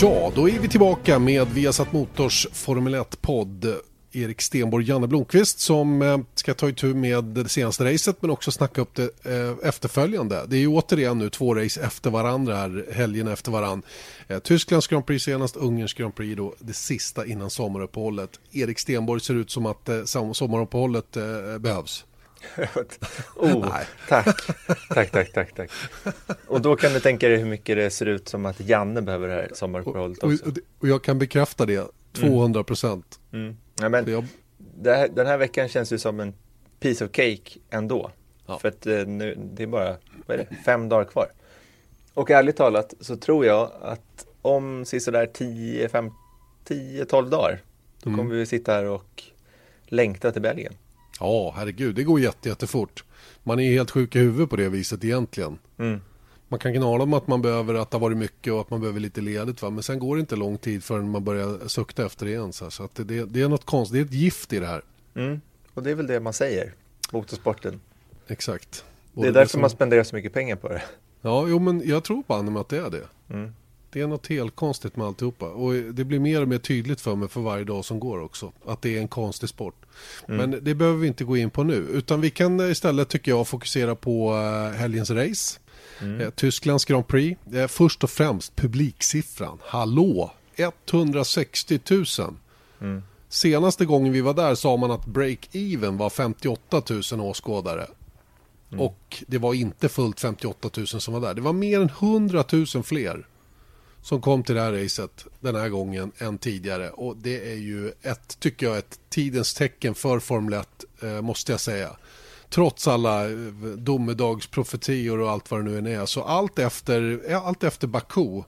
Ja, då är vi tillbaka med Viasat Motors Formel 1-podd. Erik Stenborg, Janne Blomqvist som eh, ska ta itu med det senaste racet men också snacka upp det eh, efterföljande. Det är ju återigen nu två race efter varandra här, helgen efter varandra. Eh, Tysklands Grand Prix senast, Ungerns Grand Prix då, det sista innan sommaruppehållet. Erik Stenborg ser ut som att sommaruppehållet behövs. oh, tack. tack, tack, tack, tack. Och då kan du tänka dig hur mycket det ser ut som att Janne behöver det här sommaruppehållet också. Och, och, och, jag kan bekräfta det, 200 procent. Mm. Mm. Ja, men jag... här, den här veckan känns ju som en piece of cake ändå. Ja. För att eh, nu, det är bara vad är det, fem dagar kvar. Och ärligt talat så tror jag att om sådär 10-12 dagar då mm. kommer vi sitta här och längta till Belgien. Ja, herregud, det går jätte, jättefort. Man är helt sjuk i huvudet på det viset egentligen. Mm. Man kan gnala om att man behöver att det har varit mycket och att man behöver lite ledigt. Va? Men sen går det inte lång tid förrän man börjar sukta efter det igen. Så, att det, det, är något konstigt, det är ett gift i det här. Mm. Och det är väl det man säger, motorsporten. Exakt. Både det är därför som... man spenderar så mycket pengar på det. Ja, jo, men jag tror på med att det är det. Mm. Det är något helt konstigt med alltihopa. Och det blir mer och mer tydligt för mig för varje dag som går också. Att det är en konstig sport. Mm. Men det behöver vi inte gå in på nu. Utan vi kan istället tycker jag fokusera på eh, helgens race. Mm. Eh, Tysklands Grand Prix. Eh, först och främst publiksiffran. Hallå! 160 000. Mm. Senaste gången vi var där sa man att break-even var 58 000 åskådare. Mm. Och det var inte fullt 58 000 som var där. Det var mer än 100 000 fler som kom till det här racet den här gången än tidigare. Och det är ju ett, tycker jag, ett tidens tecken för Formel 1, eh, måste jag säga. Trots alla eh, domedagsprofetior och allt vad det nu är. Så allt efter, allt efter Baku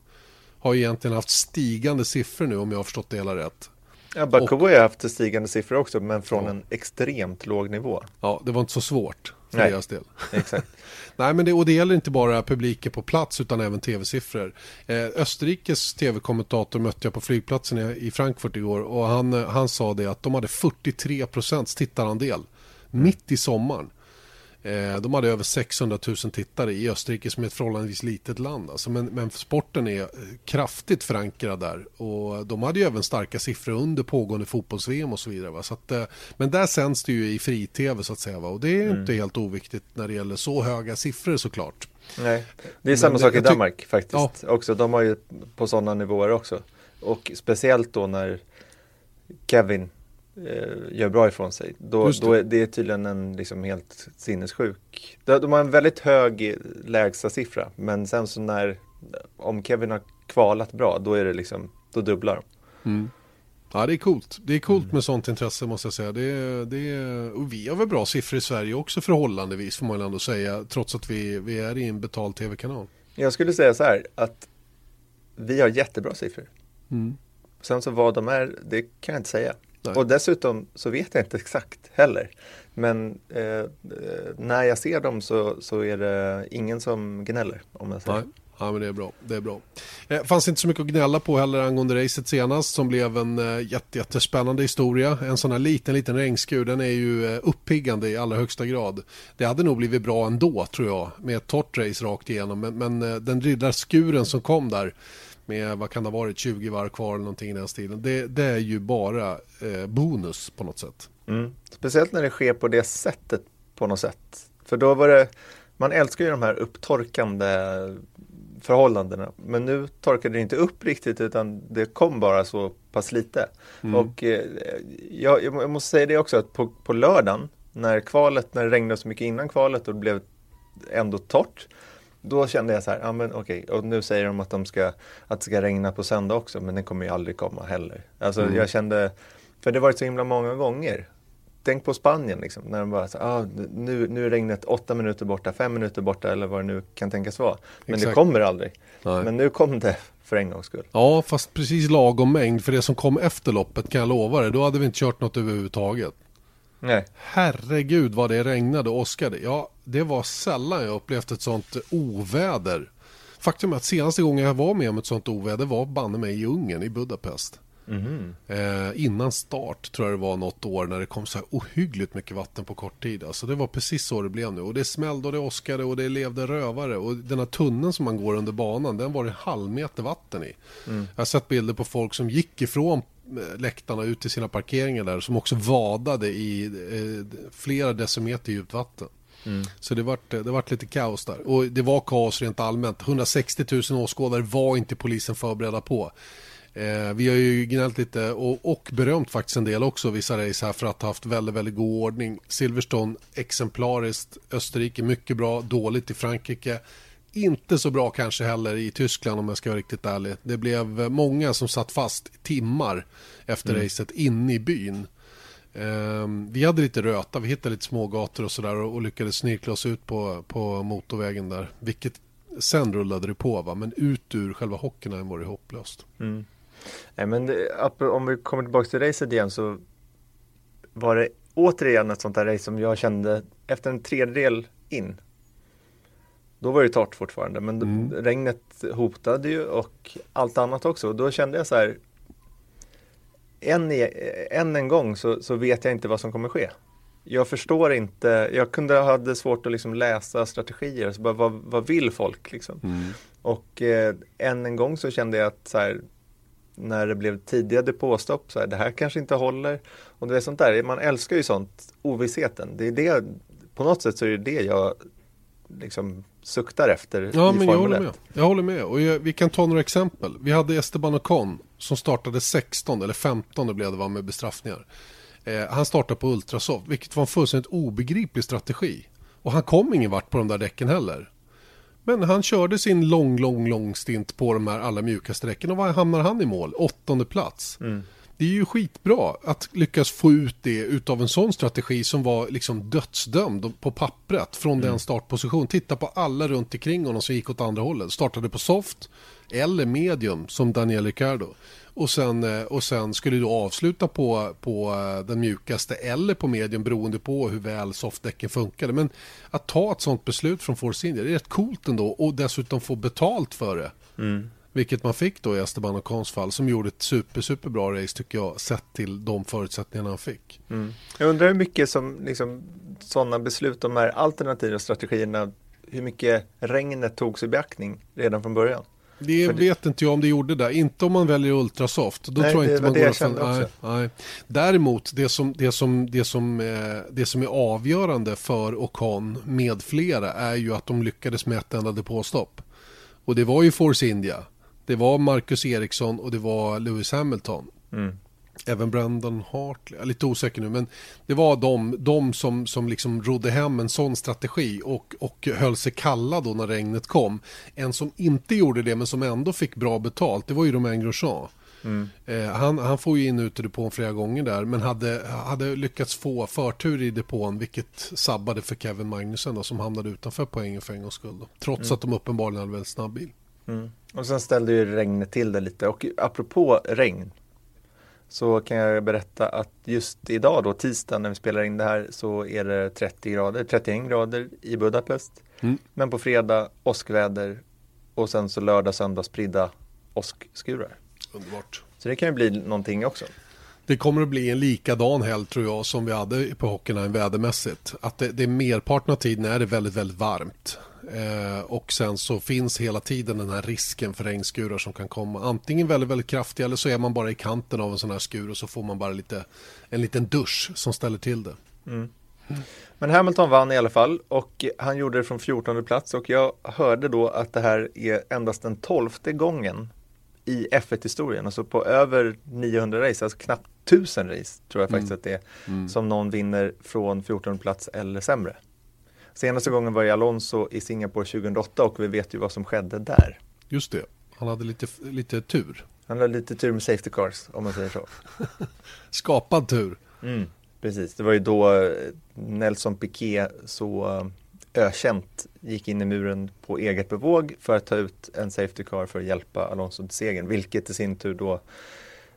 har egentligen haft stigande siffror nu om jag har förstått det hela rätt. Ja, Baku har ju haft stigande siffror också, men från ja. en extremt låg nivå. Ja, det var inte så svårt för Nej, deras del. Exakt. Nej, men det, och det gäller inte bara publiken på plats utan även tv-siffror. Eh, Österrikes tv-kommentator mötte jag på flygplatsen i, i Frankfurt igår och han, han sa det att de hade 43 procents tittarandel mm. mitt i sommaren. Eh, de hade över 600 000 tittare i Österrike som är ett förhållandevis litet land. Alltså, men, men, sporten är eh, kraftigt förankrad där. Och de hade ju även starka siffror under pågående fotbolls-VM och så vidare. Va? Så att, eh, men där sänds det ju i fri-tv så att säga. Va? Och det är mm. inte helt oviktigt när det gäller så höga siffror såklart. Nej, det är samma sak i Danmark faktiskt. Ja. Också. De har ju på sådana nivåer också. Och speciellt då när Kevin gör bra ifrån sig. Då, det. då är det tydligen en liksom helt sinnessjuk. De, har en väldigt hög lägsta siffra men sen så när om Kevin har kvalat bra då är det liksom, då dubblar de. Mm. Ja det är coolt. Det är coolt mm. med sånt intresse måste jag säga. Det, det, och vi har väl bra siffror i Sverige också förhållandevis får man ändå säga. Trots att vi, vi är i en betald tv-kanal. Jag skulle säga så här att vi har jättebra siffror. Mm. Sen så vad de är, det kan jag inte säga. Nej. Och dessutom så vet jag inte exakt heller. Men eh, eh, när jag ser dem så, så är det ingen som gnäller om jag säger. Nej. Ja men det är bra. Det är bra. Eh, fanns inte så mycket att gnälla på heller angående racet senast som blev en eh, jätte, jättespännande historia. En sån här liten, liten regnskur den är ju eh, uppiggande i allra högsta grad. Det hade nog blivit bra ändå tror jag med ett torrt race rakt igenom. Men, men eh, den riddarskuren som kom där med, vad kan det ha varit, 20 varv kvar eller någonting i den stilen. Det, det är ju bara eh, bonus på något sätt. Mm. Speciellt när det sker på det sättet på något sätt. För då var det, man älskar ju de här upptorkande förhållandena. Men nu torkade det inte upp riktigt utan det kom bara så pass lite. Mm. Och eh, jag, jag, måste säga det också att på, på lördagen när kvalet, när det regnade så mycket innan kvalet och det blev ändå torrt då kände jag så här, ja men okej, och nu säger de att, de ska, att det ska regna på söndag också, men det kommer ju aldrig komma heller. Alltså mm. jag kände, för det har varit så himla många gånger tänk på Spanien liksom, när de bara så, ah, nu, nu är regnet åtta minuter borta, fem minuter borta eller vad det nu kan tänkas vara. Men Exakt. det kommer aldrig. Nej. Men nu kom det för en gångs skull. Ja, fast precis lagom mängd. För det som kom efter loppet kan jag lova dig, då hade vi inte kört något överhuvudtaget. Nej. Herregud vad det regnade och åskade. Ja, det var sällan jag upplevt ett sånt oväder. Faktum är att senaste gången jag var med om ett sånt oväder var banne mig i Ungern, i Budapest. Eh, innan start tror jag det var något år när det kom så här ohyggligt mycket vatten på kort tid. Alltså det var precis så det blev nu. Och det smällde och det åskade och det levde rövare. Och den här tunneln som man går under banan, den var det halv meter vatten i. Jag har sett bilder på folk som gick ifrån eh, läktarna ut till sina parkeringar där som också vadade i eh, flera decimeter djupt vatten. Så det vart, det vart lite kaos där. Och det var kaos rent allmänt. 160 000 åskådare var inte polisen förberedda på. Eh, vi har ju gnällt lite och, och berömt faktiskt en del också vissa race här för att ha haft väldigt, väldigt god ordning. Silverstone exemplariskt, Österrike mycket bra, dåligt i Frankrike. Inte så bra kanske heller i Tyskland om jag ska vara riktigt ärlig. Det blev många som satt fast timmar efter racet inne i byn. Ehm, vi hade lite röta, vi hittade lite smågator och sådär och, och lyckades snirkla oss ut på, på motorvägen där. Vilket sen rullade det på va, men ut ur själva hockeyn var det hopplöst. Nej, men det, om vi kommer tillbaka till racet igen så var det återigen ett sånt där race som jag kände efter en tredjedel in. Då var det torrt fortfarande, men Mm. regnet hotade ju och allt annat också. Då kände jag så här, än, än en gång så, så vet jag inte vad som kommer ske. Jag förstår inte, jag kunde hade svårt att liksom läsa strategier, så bara, vad, vad vill folk liksom? Och eh, än en gång så kände jag att här, när det blev tidiga depåstopp, så här, det här kanske inte håller. Och det är sånt där, man älskar ju sånt, ovissheten. Det är det, på något sätt så är det det jag liksom suktar efter Ja, i men jag Formel håller 1. med. Jag håller med. Och jag, vi kan ta några exempel. Vi hade Esteban Ocon som startade 16 eller 15 det blev det var med bestraffningar. Eh, han startade på Ultrasoft, vilket var en fullständigt obegriplig strategi. Och han kom ingen vart på de där däcken heller. Men han körde sin lång, lång, lång stint på de här allra mjukaste däcken. Och var hamnar han i mål? Åttonde plats. Mm. Det är ju skitbra att lyckas få ut det utav en sån strategi som var liksom dödsdömd på pappret från den startposition. Titta på alla runt omkring honom som gick åt andra hållet. Startade på soft eller medium som Daniel Ricciardo. Och sen, eh, och sen skulle du avsluta på, på eh, den mjukaste eller på medium beroende på hur väl softdäcken funkade. Men att ta ett sånt beslut från Force India, det är rätt coolt ändå och dessutom få betalt för det. Vilket man fick då i Esteban Ocons fall som gjorde ett super, super bra race tycker jag sett till de förutsättningarna han fick. Jag undrar hur mycket som liksom, sådana beslut, de här alternativa strategierna, hur mycket regnet togs i beaktning redan från början. Det För det- vet inte jag om det gjorde det. Inte om man väljer ultrasoft. Då Nej, tror jag det inte man det går jag kände nej, nej. Däremot, det som, det, som, det, som, eh, det som är avgörande för Ocon med flera är ju att de lyckades med ett enda depåstopp. Och det var ju Force India. Det var Marcus Eriksson och det var Lewis Hamilton. Även Brandon Hartley, jag är lite osäker nu, men det var de, de som, som liksom rodde hem en sån strategi och, och höll sig kalla då när regnet kom. En som inte gjorde det men som ändå fick bra betalt, det var ju Romain Grosjean. Eh, han, han får ju in och ut ur depån flera gånger där men hade, hade lyckats få förtur i depån vilket sabbade för Kevin Magnussen då, som hamnade utanför poängen för en gångs skull. Då, trots att de uppenbarligen hade väldigt snabb bil. Och sen ställde ju regnet till det lite och apropå regn så kan jag berätta att just idag då, tisdag när vi spelar in det här så är det 30 grader, 31 grader i Budapest. Mm. Men på fredag åskväder och sen så lördag, söndag spridda åskskurar. Underbart. Så det kan ju bli någonting också. Det kommer att bli en likadan helg tror jag som vi hade på Hockeyline vädermässigt. Att det, det är merparten av tiden är det väldigt, väldigt varmt. Eh, och sen så finns hela tiden den här risken för regnskurar som kan komma. Antingen väldigt, väldigt kraftiga eller så är man bara i kanten av en sån här skur och så får man bara lite, en liten dusch som ställer till det. Men Hamilton vann i alla fall och han gjorde det från 14 plats och jag hörde då att det här är endast den tolfte gången i F1-historien, alltså på över 900 race, alltså knappt 1000 race tror jag faktiskt att det är, som någon vinner från 14 plats eller sämre. Senaste gången var i Alonso i Singapore 2008 och vi vet ju vad som skedde där. Just det, han hade lite, lite tur. Han hade lite tur med safety cars om man säger så. Skapad tur. Precis, det var ju då eh, Nelson Piquet så eh, ökänt gick in i muren på eget bevåg för att ta ut en Safety Car för att hjälpa Alonso till segern, vilket i sin tur då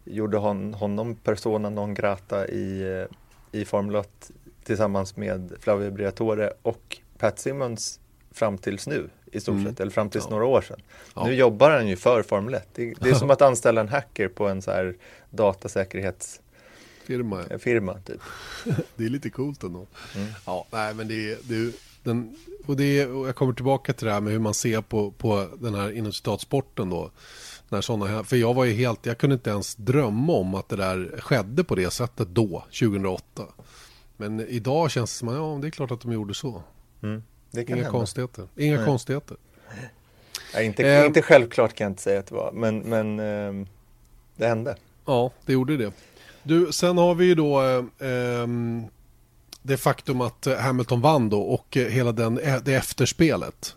gjorde hon, honom persona non grata i, eh, i Formel 1 tillsammans med Flavio Briatore och Pat Simmons fram tills nu i stort mm. sett, eller fram tills ja. några år sedan. Ja. Nu jobbar han ju för Formel 1. Det, det är som att anställa en hacker på en så här datasäkerhetsfirma. Ja. Firma, typ. det är lite coolt ändå. Mm. Ja, nej men det det den, och det och jag kommer tillbaka till det här med hur man ser på, på den här inom citatsporten då. När såna för jag var ju helt, jag kunde inte ens drömma om att det där skedde på det sättet då, 2008. Men idag känns det som att ja, det är klart att de gjorde så. Mm. Inga hända. konstigheter. Inga Nej. konstigheter. Ja, inte, eh, inte självklart kan jag inte säga att det var, men, men eh, det hände. Ja, det gjorde det. Du, sen har vi ju då eh, ehm, det faktum att Hamilton vann då och hela den, det efterspelet.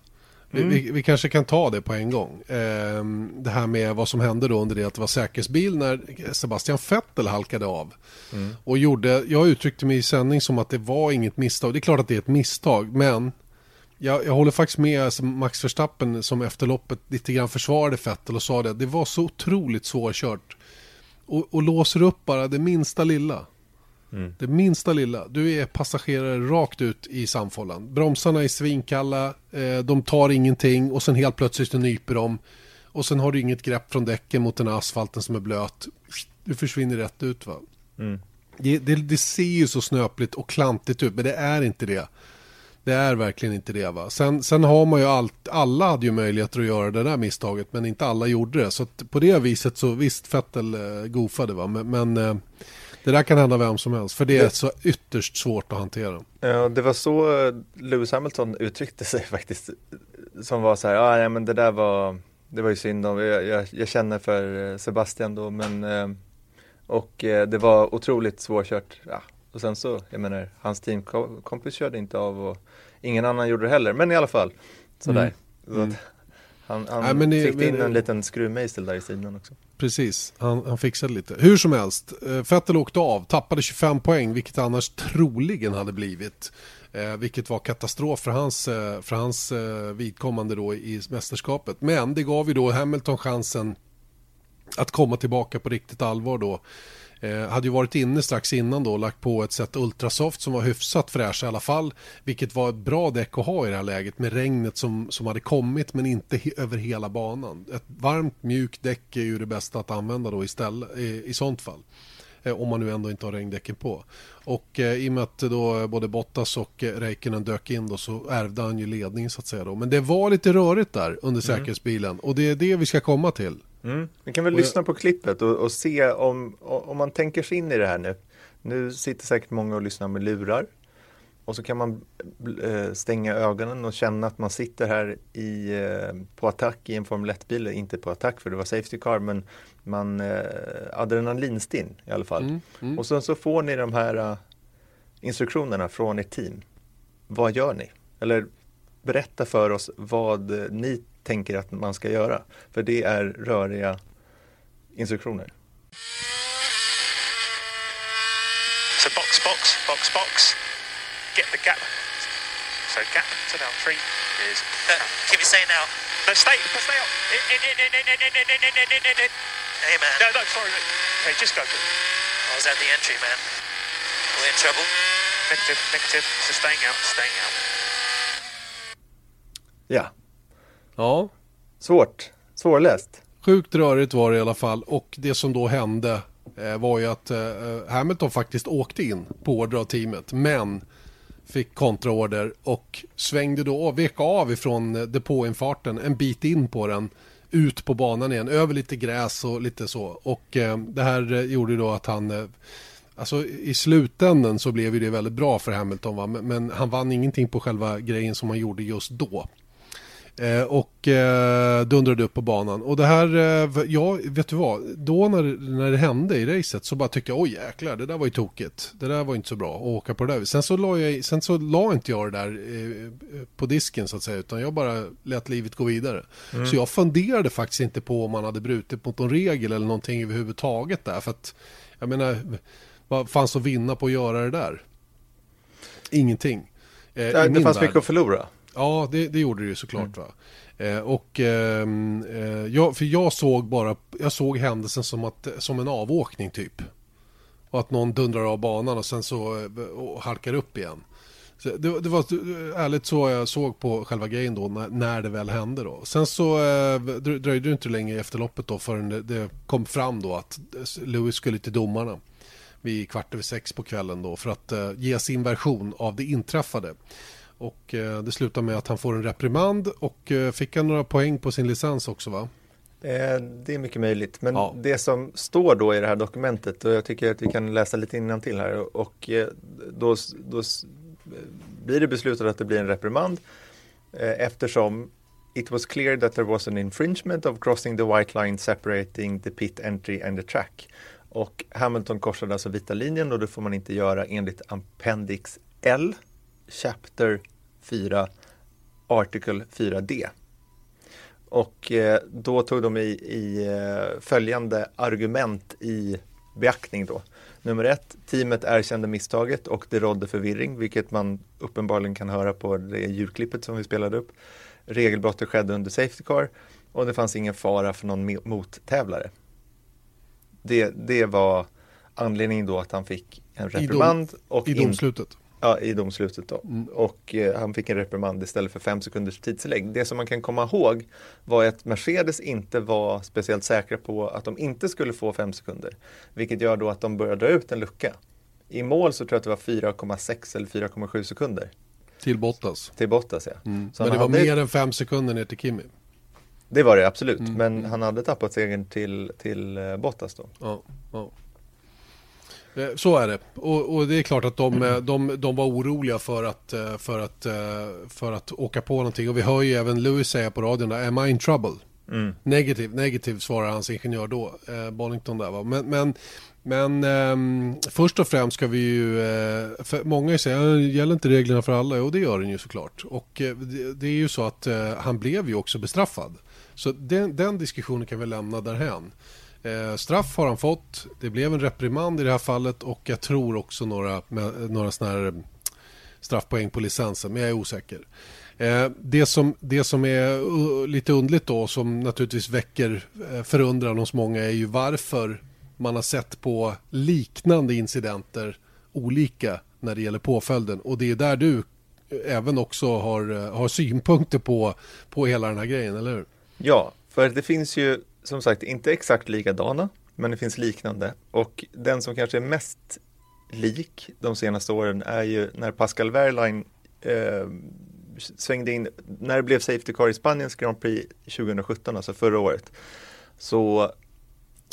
Mm. Vi, vi, kanske kan ta det på en gång. Eh, det här med vad som hände då under det att det var säkerhetsbil när Sebastian Vettel halkade av. Mm. Och gjorde, jag uttryckte mig i sändning som att det var inget misstag. Det är klart att det är ett misstag, men jag, jag håller faktiskt med Max Verstappen som efter loppet lite grann försvarade Vettel och sa det. Det var så otroligt svårkört. Och, och låser upp bara det minsta lilla. Mm. Det minsta lilla. Du är passagerare rakt ut i samfållan. Bromsarna är svinkalla, eh, de tar ingenting och sen helt plötsligt nyper de. Och sen har du inget grepp från däcken mot den här asfalten som är blöt. Du försvinner rätt ut va. Mm. Det, det, det, ser ju så snöpligt och klantigt ut, men det är inte det. Det är verkligen inte det va. Sen, sen har man ju allt, alla hade ju möjligheter att göra det där misstaget, men inte alla gjorde det. Så på det viset så visst, Fettel eh, goofade va, men, men eh, det där kan hända vem som helst, för det är så ytterst svårt att hantera. Ja, det var så Lewis Hamilton uttryckte sig faktiskt. Som var så här, ah, ja men det där var, det var ju synd om, jag, jag, jag känner för eh, Sebastian då, men eh, och eh, det var otroligt svårkört. Ja. Och sen så, jag menar, hans teamkompis körde inte av och ingen annan gjorde det heller, men i alla fall, sådär. Mm. Mm. Han, han Nej, det, fick in en liten skruvmejsel där i sidan också. Precis, han, han fixade lite. Hur som helst, Vettel åkte av, tappade 25 poäng, vilket annars troligen hade blivit. Eh, vilket var katastrof för hans, eh, för hans eh, vidkommande då i mästerskapet. Men det gav ju då Hamilton chansen att komma tillbaka på riktigt allvar då Eh, hade ju varit inne strax innan då och lagt på ett set Ultrasoft som var hyfsat fräsch i alla fall. Vilket var ett bra däck att ha i det här läget med regnet som, som hade kommit men inte he över hela banan. Ett varmt mjukt däck är ju det bästa att använda då istället, i, i sånt fall. Eh, om man nu ändå inte har regndäcken på. Och eh, i och med att då både Bottas och eh, Räikkönen dök in då så ärvde han ju ledningen så att säga då. Men det var lite rörigt där under mm. säkerhetsbilen och det är det vi ska komma till. Mm. Vi kan väl och lyssna på klippet och, och, se om, om man tänker sig in i det här nu. Nu sitter säkert många och lyssnar med lurar. Och så kan man äh, stänga ögonen och känna att man sitter här i, äh, på attack i en Formel 1-bil. Inte på attack för det var Safety Car men man äh, adrenalinstinn i alla fall. Mm, mm. Och sen så får ni de här instruktionerna från ert team. Vad gör ni? Eller berätta för oss vad ni tänker att man ska göra. För det är röriga instruktioner. So box, box, box, box. Get the gap. So gap to now three is. Uh, keep it saying now. No, stay, stay up. In, in, in, in, in, in, in, in, in, in, in, in, in. Hey man. No, no, sorry. Okay, just go. I was at the entry, man. We're in trouble. Negative, negative. So staying out, staying out. Ja, Ja. Svårt. Svårläst. Sjukt rörigt var det i alla fall och det som då hände eh, var ju att eh, Hamilton faktiskt åkte in på order av teamet men fick kontraorder och svängde då och vek av ifrån depåinfarten en bit in på den ut på banan igen, över lite gräs och lite så. Och eh, det här eh, gjorde då att han, eh, alltså i slutändan så blev det väldigt bra för Hamilton va? Men, men, han vann ingenting på själva grejen som han gjorde just då. Eh, och eh, dundrade upp på banan. Och det här, eh, ja, vet du vad? Då när, när det hände i racet så bara tyckte jag, oj jäklar, det där var ju tokigt. Det där var inte så bra att åka på det där. Sen så la, jag, sen så la inte jag det där eh, på disken så att säga, utan jag bara lät livet gå vidare. Mm. Så jag funderade faktiskt inte på om man hade brutit mot någon regel eller någonting överhuvudtaget där. För att, jag menar, Vad fanns att vinna på att göra det där? Ingenting. Eh, det min fanns värld. mycket att förlora. Ja, det, det gjorde det ju såklart. Va? Eh, och, ehm, eh, jag, för jag såg bara, jag såg händelsen som, att, som en avåkning typ. Och att någon dundrar av banan och sen så eh, och halkar upp igen. Så det, det var ärligt så jag såg på själva grejen då när, när det väl hände då. Sen så eh, drö- dröjde det inte länge efter loppet då förrän det, det kom fram då att Lewis skulle till domarna vid kvart över sex på kvällen då för att eh, ge sin version av det inträffade. Och eh, det slutar med att han får en reprimand och eh, fick han några poäng på sin licens också va? Eh, Det är mycket möjligt, men Ja. det som står då i det här dokumentet och jag tycker att vi kan läsa lite till här och då, då blir det beslutat att det blir en reprimand eftersom It was clear that there was an infringement of crossing the white line separating the pit entry and the track. Och Hamilton korsade alltså vita linjen och det får man inte göra enligt Appendix L, Chapter 4, Article 4D. Och eh, då tog de i, i eh, följande argument i beaktning då. Nummer ett, teamet erkände misstaget och det rådde förvirring, vilket man uppenbarligen kan höra på det ljudklippet som vi spelade upp. Regelbrottet skedde under Safety Car och det fanns ingen fara för någon mottävlare. Det, det var anledningen då att han fick en I dom- reprimand och I in- domslutet. Ja, i domslutet då. Mm. Och eh, han fick en reprimand istället för fem sekunders tidslägg. Det som man kan komma ihåg var att Mercedes inte var speciellt säkra på att de inte skulle få fem sekunder. Vilket gör då att de börjar dra ut en lucka. I mål så tror jag att det var 4,6 eller 4,7 sekunder Till Bottas. till Bottas. Ja. Mm. Men det var hade- mer än fem sekunder ner till Kimi. Det var det absolut, Mm. men han hade tappat segern till, till eh, Bottas då. Ja, ja. Eh, Så är det. Och, och det är klart att de, eh, de, de var oroliga för att, eh, för, att, eh, för att åka på någonting. Och vi hör ju även Lewis säga på radion där, am I in trouble? Mm. Negativ, negativ svarar hans ingenjör då, eh, Bonington där va. Men, men, men ehm, först och främst ska vi ju, eh, många säger, "Ja, gäller inte reglerna för alla? Och det gör den ju såklart. Och eh, det, det är ju så att eh, han blev ju också bestraffad. Så den, den diskussionen kan vi lämna därhän. Eh, straff har han fått, det blev en reprimand i det här fallet och jag tror också några, med, några sådana här mm, straffpoäng på licensen, men jag är osäker. Eh, det, som, det som är uh, lite undligt då, som naturligtvis väcker eh, förundran hos många, är ju varför man har sett på liknande incidenter olika när det gäller påföljden. Och det är där du eh, även också har, eh, har synpunkter på, på hela den här grejen, eller hur? Ja, för det finns ju som sagt inte exakt likadana, men det finns liknande. Och den som kanske är mest lik de senaste åren är ju när Pascal Wehrlein eh, svängde in, när det blev Safety Car i Spaniens Grand Prix 2017, alltså förra året. Så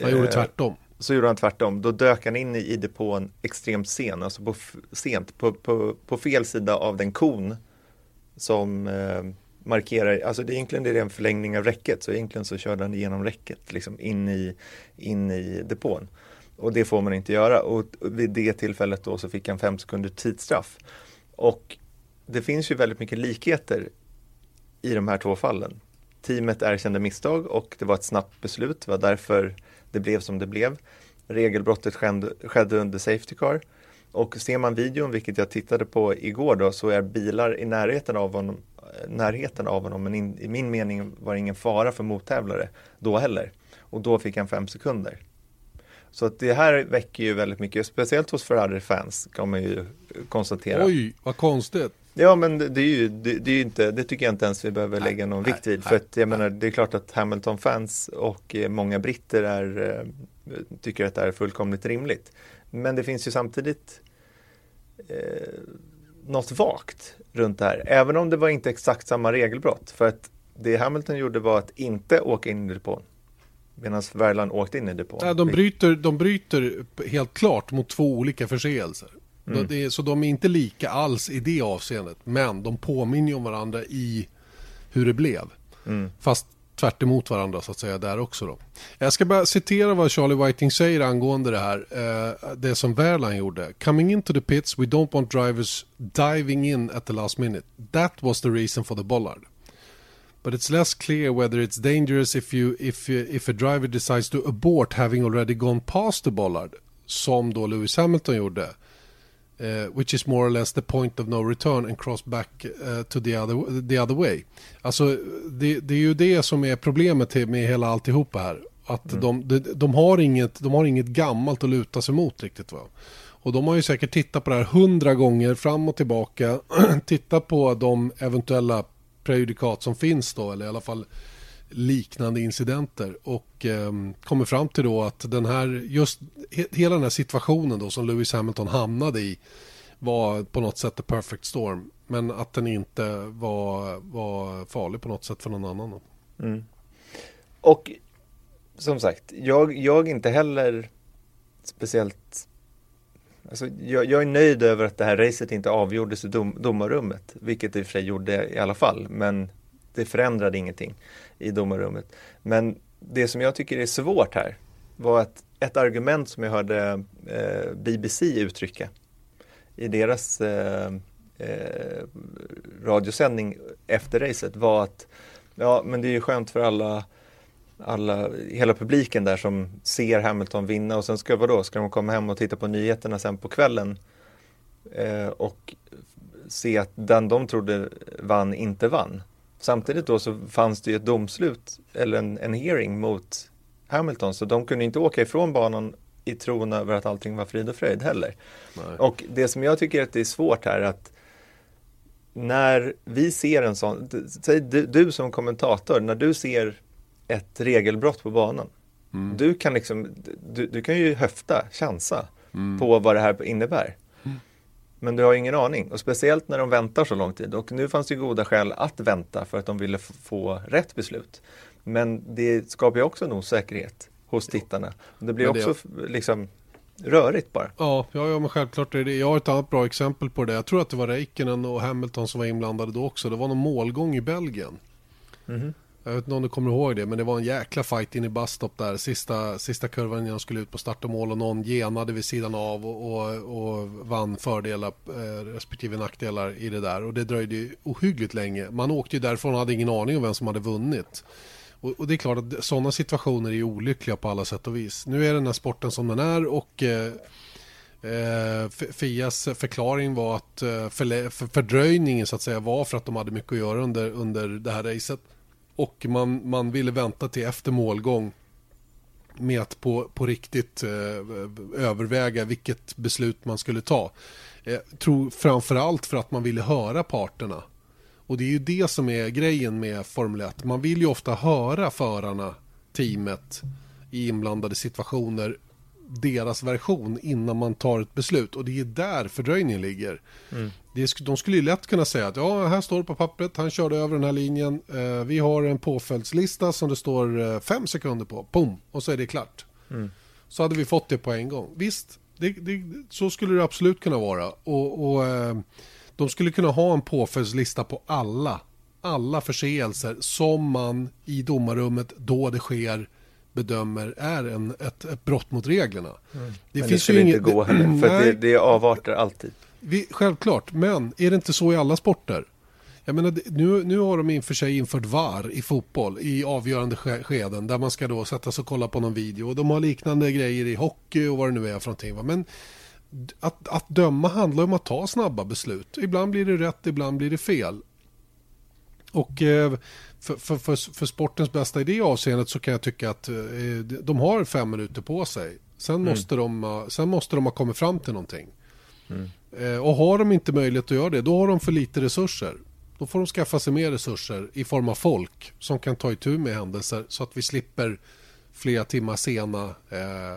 Han gjorde eh, tvärtom. så gjorde han tvärtom. Då dök han in i, i depån extremt sen, alltså på, sent, på, på, på fel sida av den kon som eh, markerar, alltså det är egentligen det är en förlängning av räcket, så egentligen så körde han igenom räcket liksom in i, in i depån. Och det får man inte göra och vid det tillfället då så fick han fem sekunder tidsstraff. Och det finns ju väldigt mycket likheter i de här två fallen. Teamet erkände misstag och det var ett snabbt beslut, det var därför det blev som det blev. Regelbrottet skedde, skedde under Safety Car. Och ser man videon, vilket jag tittade på igår då, så är bilar i närheten av honom, närheten av honom men in, i min mening var det ingen fara för mottävlare då heller. Och då fick han fem sekunder. Så att det här väcker ju väldigt mycket, speciellt hos Ferrari-fans kan man ju konstatera. Oj, vad konstigt. Ja men det, det är ju, det, det är inte, det tycker jag inte ens vi behöver Nej, lägga någon nej, vikt vid. nej, För att jag menar, det är klart att Hamilton-fans och eh, många britter är, eh, tycker att det här är fullkomligt rimligt. Men det finns ju samtidigt eh, något vagt runt det här. Även om det var inte exakt samma regelbrott. För att det Hamilton gjorde var att inte åka in i depån. Medan Verlan åkte in i depån. Nej, de, bryter, de bryter helt klart mot två olika förseelser. Mm. Det så de är inte lika alls i det avseendet. Men de påminner om varandra i hur det blev. Mm. Fast tvärt emot varandra så att säga där också då. Jag ska bara citera vad Charlie Whiting säger angående det här. Eh, det som Verline gjorde. Coming into the pits we don't want drivers diving in at the last minute. That was the reason for the bollard. But it's less clear whether it's dangerous if you if if a driver decides to abort having already gone past the bollard. som då Lewis Hamilton gjorde. Uh, which is more or less the point of no return and cross back uh, to the other, the other way. Alltså det, det, är ju det som är problemet med hela alltihopa här. Att mm. de, de, de, har inget, de har inget gammalt att luta sig mot riktigt. Va? Och de har ju säkert tittat på det här hundra gånger fram och tillbaka. tittat på de eventuella prejudikat som finns då, eller i alla fall liknande incidenter och eh, kommer fram till då att den här, just he, hela den här situationen då som Lewis Hamilton hamnade i var på något sätt the perfect storm. Men att den inte var, var farlig på något sätt för någon annan. Mm. Och som sagt, jag, jag är inte heller speciellt Alltså, jag, jag, är nöjd över att det här racet inte avgjordes i dom, domarrummet, vilket det i och för sig gjorde i alla fall, men det förändrade ingenting i domarrummet. Men det som jag tycker är svårt här var att ett argument som jag hörde eh, BBC uttrycka i deras eh, eh, radiosändning efter racet var att ja, men det är ju skönt för alla alla, hela publiken där som ser Hamilton vinna och sen ska vadå, ska de komma hem och titta på nyheterna sen på kvällen eh, och se att den de trodde vann inte vann. Samtidigt då så fanns det ju ett domslut eller en, en hearing mot Hamilton så de kunde inte åka ifrån banan i tron över att allting var frid och fröjd heller. Nej. Och det som jag tycker att det är svårt här är att när vi ser en sån, säg du, du som kommentator, när du ser ett regelbrott på banan. Mm. Du, kan liksom, du, du, kan ju höfta, chansa mm. på vad det här innebär. Men du har ingen aning och speciellt när de väntar så lång tid och nu fanns det goda skäl att vänta för att de ville få rätt beslut. Men det skapar ju också en osäkerhet hos tittarna. Det blir det... också liksom rörigt bara. Ja, ja, ja men självklart är det. Jag har ett annat bra exempel på det. Jag tror att det var Räikkönen och Hamilton som var inblandade då också. Det var någon målgång i Belgien. Mm. Jag vet inte om du kommer ihåg det, men det var en jäkla fight in i busstop där. Sista, sista kurvan innan de skulle ut på start och mål och någon genade vid sidan av och, och, och vann fördelar eh, respektive nackdelar i det där. Och det dröjde ju ohyggligt länge. Man åkte ju därifrån och hade ingen aning om vem som hade vunnit. Och, och det är klart att sådana situationer är olyckliga på alla sätt och vis. Nu är den här sporten som den är och eh, Eh, Fias förklaring var att eh, fördröjningen så att säga var för att de hade mycket att göra under, under det här racet. Och man, man ville vänta till efter målgång med att på, på riktigt eh, överväga vilket beslut man skulle ta. Eh, tror framförallt för att man ville höra parterna. Och det är ju det som är grejen med Formel 1. Man vill ju ofta höra förarna, teamet i inblandade situationer deras version innan man tar ett beslut. Och det är där fördröjningen ligger. Mm. De skulle ju lätt kunna säga att ja, här står det på pappret, han körde över den här linjen. Eh, vi har en påföljdslista som det står eh, fem sekunder på. Boom! Och så är det klart. Mm. Så hade vi fått det på en gång. Visst, det, det, så skulle det absolut kunna vara. Och, och eh, de skulle kunna ha en påföljdslista på alla, alla förseelser som man i domarrummet då det sker bedömer är en, ett, ett brott mot reglerna. Mm. Det men finns det ju inget... inte gå heller, för det, det är avarter alltid. Vi, självklart, men är det inte så i alla sporter? Jag menar, nu, nu har de i och för sig infört VAR i fotboll i avgörande skeden där man ska då sätta sig och kolla på någon video. Och de har liknande grejer i hockey och vad det nu är för någonting. Men att, att döma handlar om att ta snabba beslut. Ibland blir det rätt, ibland blir det fel. Och eh, för, för, för, för, sportens bästa i det avseendet så kan jag tycka att eh, de har fem minuter på sig. Sen, mm. måste de, sen måste de ha kommit fram till någonting. Mm. Eh, och har de inte möjlighet att göra det, då har de för lite resurser. Då får de skaffa sig mer resurser i form av folk som kan ta itu med händelser så att vi slipper flera timmar sena.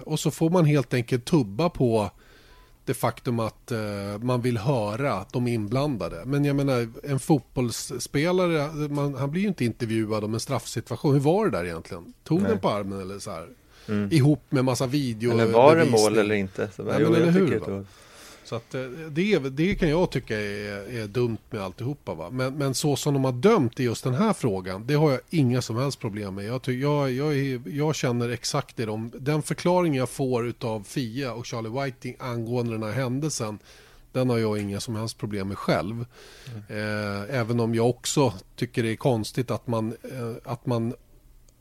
och så får man helt enkelt tubba på det faktum att uh, man vill höra de inblandade. Men jag menar, en fotbollsspelare, man, han blir ju inte intervjuad om en straffsituation. Hur var det där egentligen? Tog Nej. den på armen eller så här? Mm. Ihop med massa video Eller var det mål eller inte? Så, ja, jo, men, eller hur, så att eh, det, det kan jag tycka är, är dumt med alltihopa. Va? Men, men så som de har dömt i just den här frågan, det har jag inga som helst problem med. Jag, jag, jag, jag känner exakt det. De, den förklaring jag får av Fia och Charlie Whiting angående den här händelsen, den har jag inga som helst problem med själv. Mm. Eh, även om jag också tycker det är konstigt att man, eh, att man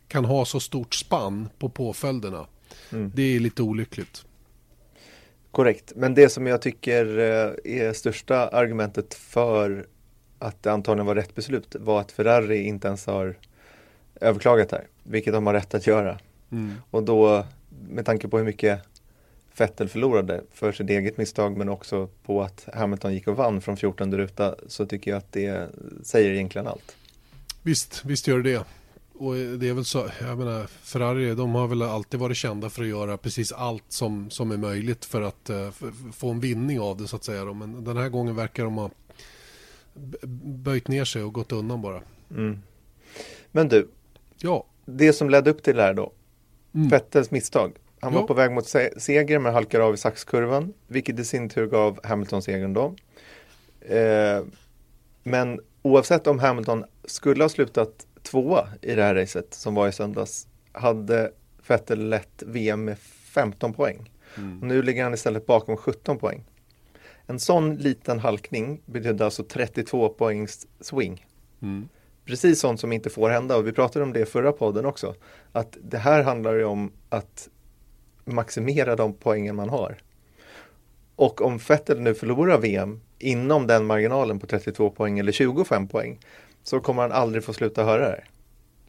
kan ha så stort spann på påföljderna. Mm. Det är lite olyckligt. Korrekt, men det som jag tycker eh, är största argumentet för att det antagligen var rätt beslut var att Ferrari inte ens har överklagat här, vilket de har rätt att göra. Mm. Och då, med tanke på hur mycket Vettel förlorade för sitt eget misstag men också på att Hamilton gick och vann från 14 ruta så tycker jag att det säger egentligen allt. Visst, visst gör det det. Och det är väl så, jag menar, Ferrari de har väl alltid varit kända för att göra precis allt som, som är möjligt för att uh, få en vinning av det så att säga. Då. Men den här gången verkar de ha böjt ner sig och gått undan bara. Mm. Men du, ja. det som ledde upp till det här då, mm. Vettels misstag. Han Ja. var på väg mot se- seger men halkar av i saxkurvan, vilket i sin tur gav Hamilton segern då. Eh, men oavsett om Hamilton skulle ha slutat tvåa i det här racet som var i söndags, hade Vettel lett VM med 15 poäng. Mm. Och nu ligger han istället bakom 17 poäng. En sån liten halkning betydde alltså 32 poängs swing. Mm. Precis sånt som inte får hända och vi pratade om det i förra podden också. Att det här handlar ju om att maximera de poängen man har. Och om Vettel nu förlorar VM inom den marginalen på 32 poäng eller 25 poäng så kommer han aldrig få sluta höra det. här.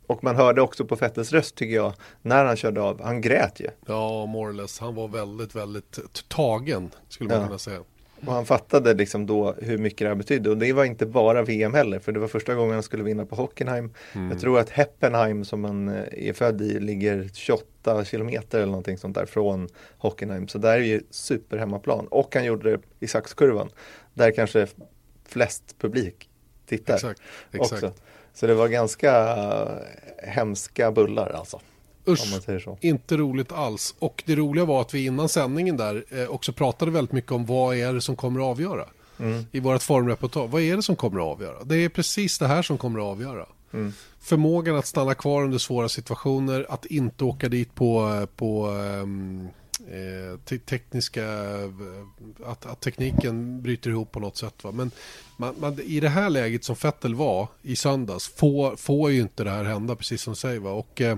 Och man hörde också på Vettels röst tycker jag när han körde av. Han grät ju. Ja, more or less. Han var väldigt, väldigt tagen skulle man Ja. kunna säga. Och han fattade liksom då hur mycket det här betydde. Och det var inte bara VM heller, för det var första gången han skulle vinna på Hockenheim. Jag tror att Heppenheim som han eh, är född i ligger 28 kilometer eller någonting sånt där från Hockenheim. Så där är ju superhemmaplan. Och han gjorde det i saxkurvan, där kanske flest publik tittar Exakt. Exakt. också. Så det var ganska eh, hemska bullar alltså. Usch, inte roligt alls. Och det roliga var att vi innan sändningen där eh, också pratade väldigt mycket om vad är det som kommer att avgöra. I vårt formreportage. Vad är det som kommer att avgöra? Det är precis det här som kommer att avgöra. Förmågan att stanna kvar under svåra situationer, att inte åka dit på, på ehm, eh, Eh, te- tekniska, eh, att, att tekniken bryter ihop på något sätt. Va? Men man, man, i det här läget som Fettel var i söndags får, får ju inte det här hända, precis som du säger. Va? Och, eh,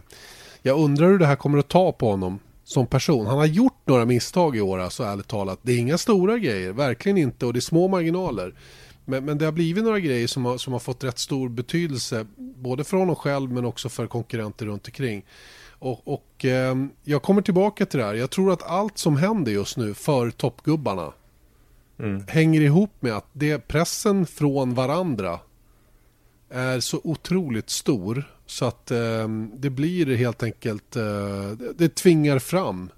jag undrar hur det här kommer att ta på honom som person. Han har gjort några misstag i år, alltså ärligt talat. Det är inga stora grejer, verkligen inte. Och det är små marginaler. Men, men det har blivit några grejer som har, som har fått rätt stor betydelse. Både för honom själv men också för konkurrenter runt omkring. Och, och eh, jag kommer tillbaka till det här. Jag tror att allt som händer just nu för toppgubbarna hänger ihop med att det pressen från varandra är så otroligt stor så att eh, det blir helt enkelt, eh, det, det tvingar fram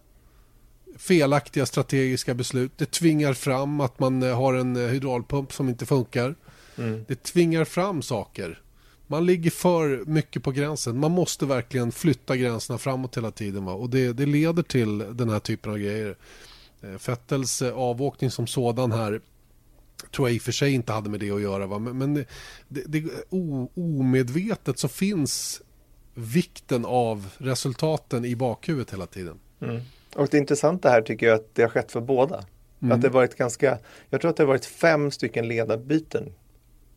felaktiga strategiska beslut. Det tvingar fram att man har en hydraulpump som inte funkar. Det tvingar fram saker. Man ligger för mycket på gränsen. Man måste verkligen flytta gränserna framåt hela tiden. Va? Och det, det leder till den här typen av grejer. Eh, Fettels avåkning som sådan här tror jag i och för sig inte hade med det att göra. Va? Men, men det, det, o, omedvetet så finns vikten av resultaten i bakhuvudet hela tiden. Och det intressanta här tycker jag att det har skett för båda. Att det varit ganska, jag tror att det har varit fem stycken ledarbyten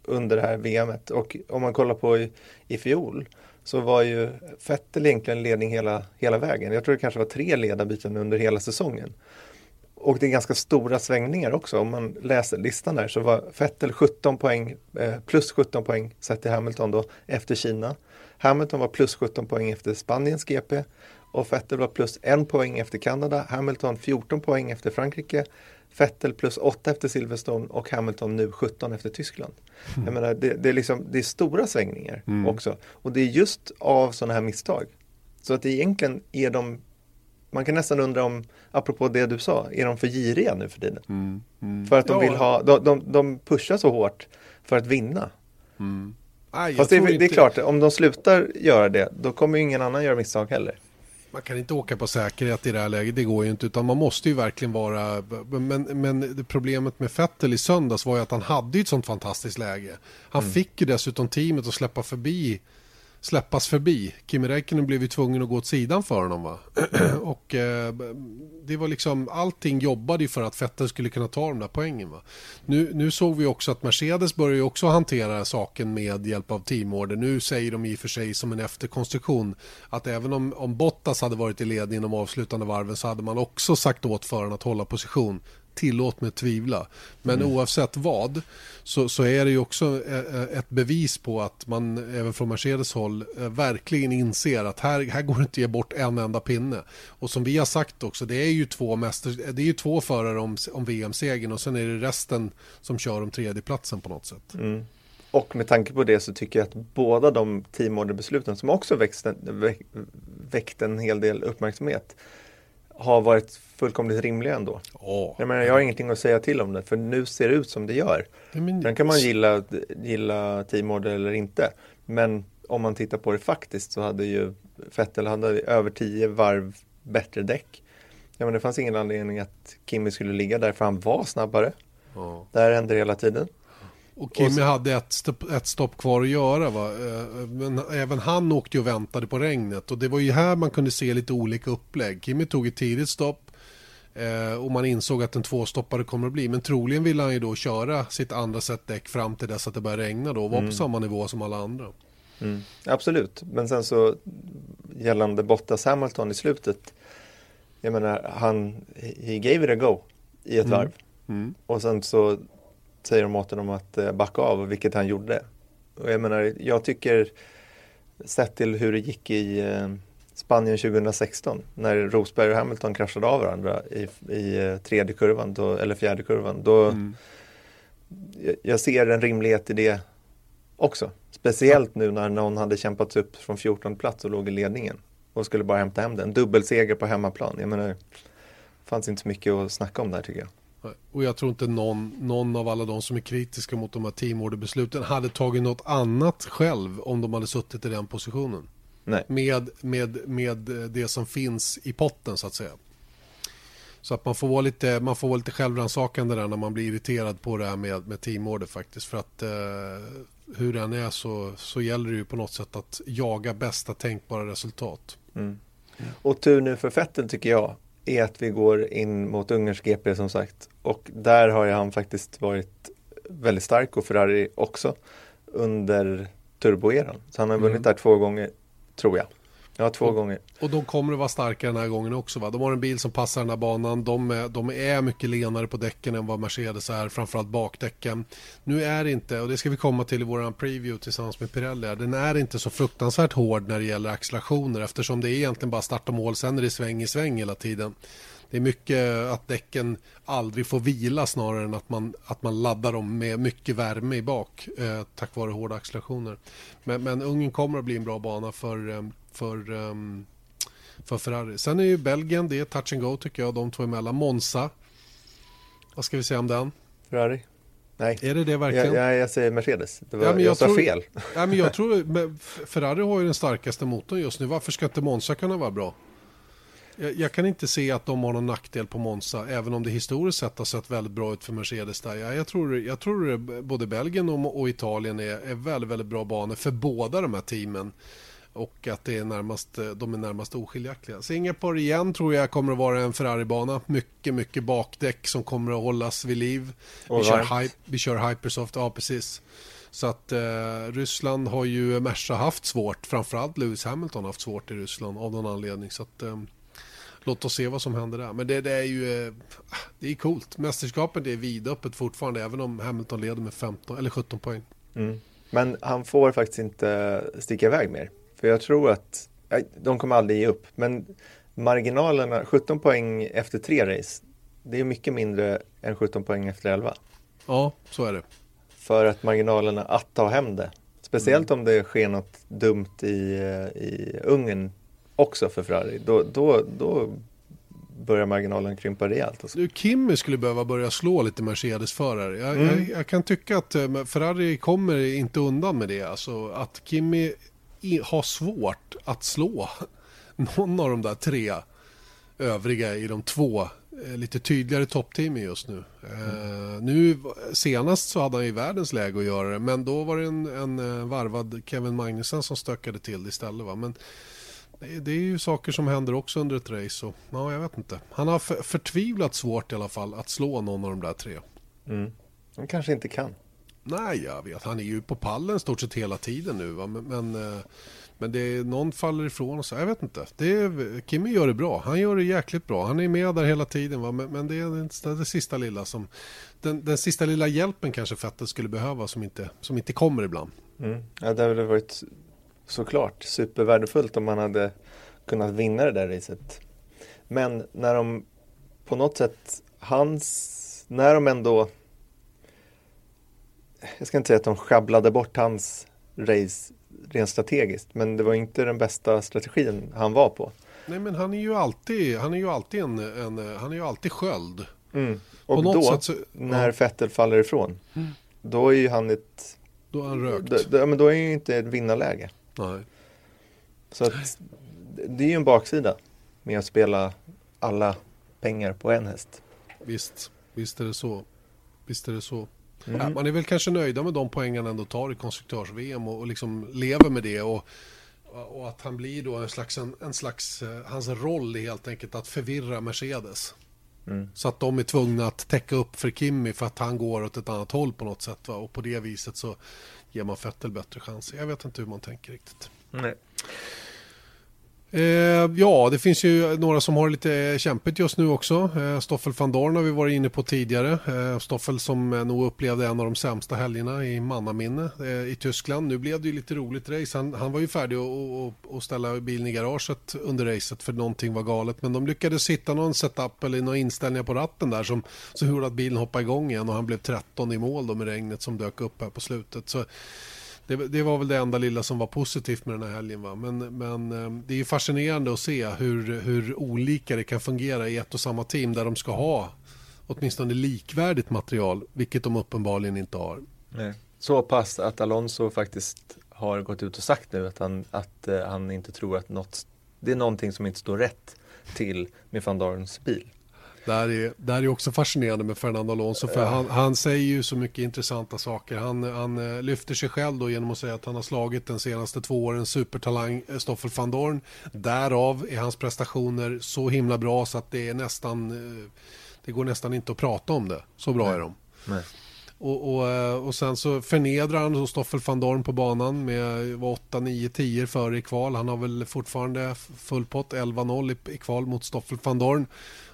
under det här VMet. Och om man kollar på i, i fjol så var ju Vettel egentligen ledning hela, hela vägen. Jag tror det kanske var tre ledarbyten under hela säsongen. Och det är ganska stora svängningar också. Om man läser listan där så var Vettel 17 poäng, eh, plus 17 poäng sett till Hamilton då efter Kina. Hamilton var plus 17 poäng efter Spaniens GP och Vettel var plus 1 poäng efter Kanada. Hamilton 14 poäng efter Frankrike. Vettel plus 8 efter Silverstone och Hamilton nu 17 efter Tyskland. Jag menar, det, det, är liksom, det är stora svängningar också. Och det är just av sådana här misstag. Så att egentligen är de man kan nästan undra om, apropå det du sa, är de för giriga nu för tiden? För att de vill ha, de, de, de pushar så hårt för att vinna. Nej, jag Fast det, det är inte- klart, om de slutar göra det, då kommer ju ingen annan göra misstag heller. Man kan inte åka på säkerhet i det här läget, det går ju inte. Utan man måste ju verkligen vara... Men, men problemet med Vettel i söndags var ju att han hade ju ett sånt fantastiskt läge. Han fick ju dessutom teamet att släppa förbi släppas förbi. Kimi Räikkönen blev ju tvungen att gå åt sidan för honom va. och eh, det var liksom allting jobbade ju för att Vettel skulle kunna ta de där poängen va. Nu, nu såg vi också att Mercedes börjar ju också hantera saken med hjälp av teamorder. Nu säger de i och för sig som en efterkonstruktion att även om, om Bottas hade varit i ledning de avslutande varven så hade man också sagt åt föraren att hålla position tillåt mig tvivla. Men mm. oavsett vad så, så, är det ju också eh, eh, ett bevis på att man även från Mercedes håll eh, verkligen inser att här, här går det inte att ge bort en enda pinne. Och som vi har sagt också, det är ju två, mäster, det är ju två förare om, om VM-segern och sen är det resten som kör om tredjeplatsen på något sätt. Mm. Och med tanke på det så tycker jag att båda de teamorderbesluten som också växte, väckte en hel del uppmärksamhet har varit fullkomligt rimliga ändå. Oh. Jag, menar, jag har ingenting att säga till om det för nu ser det ut som det gör. Sen kan man gilla, gilla teamorder eller inte. Men om man tittar på det faktiskt så hade ju Vettel hade över tio varv bättre däck. Ja, men det fanns ingen anledning att Kimi skulle ligga där för han var snabbare. Oh. Det här hände hela tiden. Och och hade ett, stopp, ett stopp kvar att göra. Va? Eh, men även han åkte och väntade på regnet. Och det var ju här man kunde se lite olika upplägg. Kimi tog ett tidigt stopp. Eh, och man insåg att en tvåstoppare kommer att bli. Men troligen ville han ju då köra sitt andra set däck fram till dess att det började regna då. Och var mm. på samma nivå som alla andra. Mm. Absolut, men sen så gällande Bottas Hamilton i slutet. Jag menar, han, he gave it a go i ett mm. varv. Mm. Och sen så säger de åt honom att eh, backa av, vilket han gjorde. Och jag menar, jag tycker sett till hur det gick i eh, Spanien 2016 när Rosberg och Hamilton kraschade av varandra i, i eh, tredje kurvan, då, eller fjärde kurvan. Då, mm. jag, jag ser en rimlighet i det också. Speciellt nu när någon hade kämpat sig upp från 14 plats och låg i ledningen och skulle bara hämta hem den. Dubbelseger på hemmaplan. Jag menar, det fanns inte så mycket att snacka om där tycker jag. Och jag tror inte någon, någon av alla de som är kritiska mot de här teamorderbesluten hade tagit något annat själv om de hade suttit i den positionen. Nej. Med, med, med det som finns i potten så att säga. Så att man får vara lite, man får vara lite självrannsakande där när man blir irriterad på det här med, med teamorder faktiskt. För att eh, hur den är så, så gäller det ju på något sätt att jaga bästa tänkbara resultat. Mm. Och tur nu för Fettel tycker jag är att vi går in mot Ungerns GP som sagt. Och där har han faktiskt varit väldigt stark och Ferrari också under turboeran. Så han har vunnit mm. där två gånger, tror jag. Ja, två och, gånger. Och de kommer att vara starka den här gången också. Va? De har en bil som passar den här banan. De är, de är mycket lenare på däcken än vad Mercedes är, framförallt bakdäcken. Nu är det inte, och det ska vi komma till i vår preview tillsammans med Pirelli, den är inte så fruktansvärt hård när det gäller accelerationer eftersom det är egentligen bara start och mål, sen är det sväng i sväng hela tiden. Det är mycket att däcken aldrig får vila snarare än att man, att man laddar dem med mycket värme i bak eh, tack vare hårda accelerationer. Men, men Ungern kommer att bli en bra bana för eh, för, um, för Ferrari. Sen är ju Belgien, det är touch and go tycker jag, de två emellan. Monza, vad ska vi säga om den? Ferrari. Nej. Är det det verkligen? Ja, jag säger Mercedes. Det var, ja, men jag, jag sa tror, fel. Ja, men jag tror, Ferrari har ju den starkaste motorn just nu. Varför ska inte Monza kunna vara bra? Jag, jag, kan inte se att de har någon nackdel på Monza, även om det historiskt sett har sett väldigt bra ut för Mercedes där. Ja, jag, tror, jag tror både Belgien och, och Italien är, är väldigt, väldigt bra banor för båda de här teamen. Och att det är närmast, de är närmast oskiljaktiga. Singapore igen tror jag kommer att vara en Ferrari-bana. Mycket, mycket bakdäck som kommer att hållas vid liv. Vi kör, hype, vi kör Hypersoft, ja precis. Så att eh, Ryssland har ju Merca haft svårt. Framförallt Lewis Hamilton har haft svårt i Ryssland av någon anledning. Så att, eh, låt oss se vad som händer där. Men det, det är ju eh, det är coolt. Mästerskapet är vidöppet fortfarande även om Hamilton leder med 15 eller 17 poäng. Mm. Men han får faktiskt inte sticka iväg mer. För jag tror att de kommer aldrig ge upp. Men marginalerna, 17 poäng efter tre race, det är mycket mindre än 17 poäng efter 11. Ja, så är det. För att marginalerna att ta hem det. Speciellt mm. om det sker något dumt i, i Ungern också för Ferrari. Då, då, då börjar marginalen krympa rejält. Alltså. Kimi skulle behöva börja slå lite Mercedes-förare. Jag, mm. jag, jag, kan tycka att eh, Ferrari kommer inte undan med det. Alltså att Kimi har svårt att slå någon av de där tre övriga i de två eh, lite tydligare toppteamen just nu. Mm. nu. Senast så hade han ju världens läge att göra det men då var det en, en eh, varvad Kevin Magnussen som stökade till det istället. Va? Men det är ju saker som händer också under ett race. Och, ja, jag vet inte. Han har för, förtvivlat svårt i alla fall att slå någon av de där tre. Mm. Han kanske inte kan. Nej, jag vet. Han är ju på pallen stort sett hela tiden nu. Va? Men, men, eh, men det är, någon faller ifrån och så. Jag vet inte. Det är, Kimmy gör det bra. Han gör det jäkligt bra. Han är med där hela tiden. Va? Men, men det är det, det sista lilla som... Den, den sista lilla hjälpen kanske Fettel skulle behöva som inte, som inte kommer ibland. Mm. Ja, det hade varit såklart supervärdefullt om man hade kunnat vinna det där racet. Men när de på något sätt, hans, när de ändå, jag ska inte säga att de sjabblade bort hans race rent strategiskt, men det var inte den bästa strategin han var på. Nej men han är ju alltid, han är ju alltid en, en han är ju alltid sköld. Mm. Och då, så, när ja. Fettel faller ifrån, mm. då är ju han ett... Då är han rökt. Då, då, men då är ju inte ett vinnarläge. Nej. Så att, det är ju en baksida med att spela alla pengar på en häst. Visst, visst är det så. Visst är det så. Mm. Ja, man är väl kanske nöjda med de poängen ändå tar i konstruktörs-VM och, och liksom lever med det. Och, och att han blir då en slags, en, en slags, eh, hans roll är helt enkelt att förvirra Mercedes. Mm. Så att de är tvungna att täcka upp för Kimmy för att han går åt ett annat håll på något sätt. Va? Och på det viset så ger man Fettel bättre chanser. Jag vet inte hur man tänker riktigt. Nej. Eh, ja, det finns ju några som har lite kämpigt just nu också. Eh, Stoffel van Dorn har vi varit inne på tidigare. Eh, Stoffel som eh, nog upplevde en av de sämsta helgerna i mannaminne eh, i Tyskland. Nu blev det ju lite roligt race. Han, han var ju färdig att ställa bilen i garaget under racet för någonting var galet. Men de lyckades hitta någon setup eller några inställningar på ratten där som, som gjorde att bilen hoppade igång igen och han blev 13 i mål då med regnet som dök upp här på slutet. Så det, det, var väl det enda lilla som var positivt med den här helgen. Va? Men, men eh, det är fascinerande att se hur, hur olika det kan fungera i ett och samma team där de ska ha åtminstone likvärdigt material, vilket de uppenbarligen inte har. Nej. Så pass att Alonso faktiskt har gått ut och sagt nu att han, att, eh, han inte tror att något, det är någonting som inte står rätt till med van Dorns bil. Det här, är, det här är också fascinerande med Fernando Alonso för han, han säger ju så mycket intressanta saker. Han, han eh, lyfter sig själv då genom att säga att han har slagit den senaste två åren supertalang eh, Stoffel van Dorn. Därav är hans prestationer så himla bra så att det är nästan eh, det går nästan inte att prata om det. Så bra Nej. är de. Nej. Och, och, och sen så förnedrar han Stoffel van Dorn på banan med 8, 9, 10 före i kval. Han har väl fortfarande full pott 11-0 i, i kval mot Stoffel van Dorn.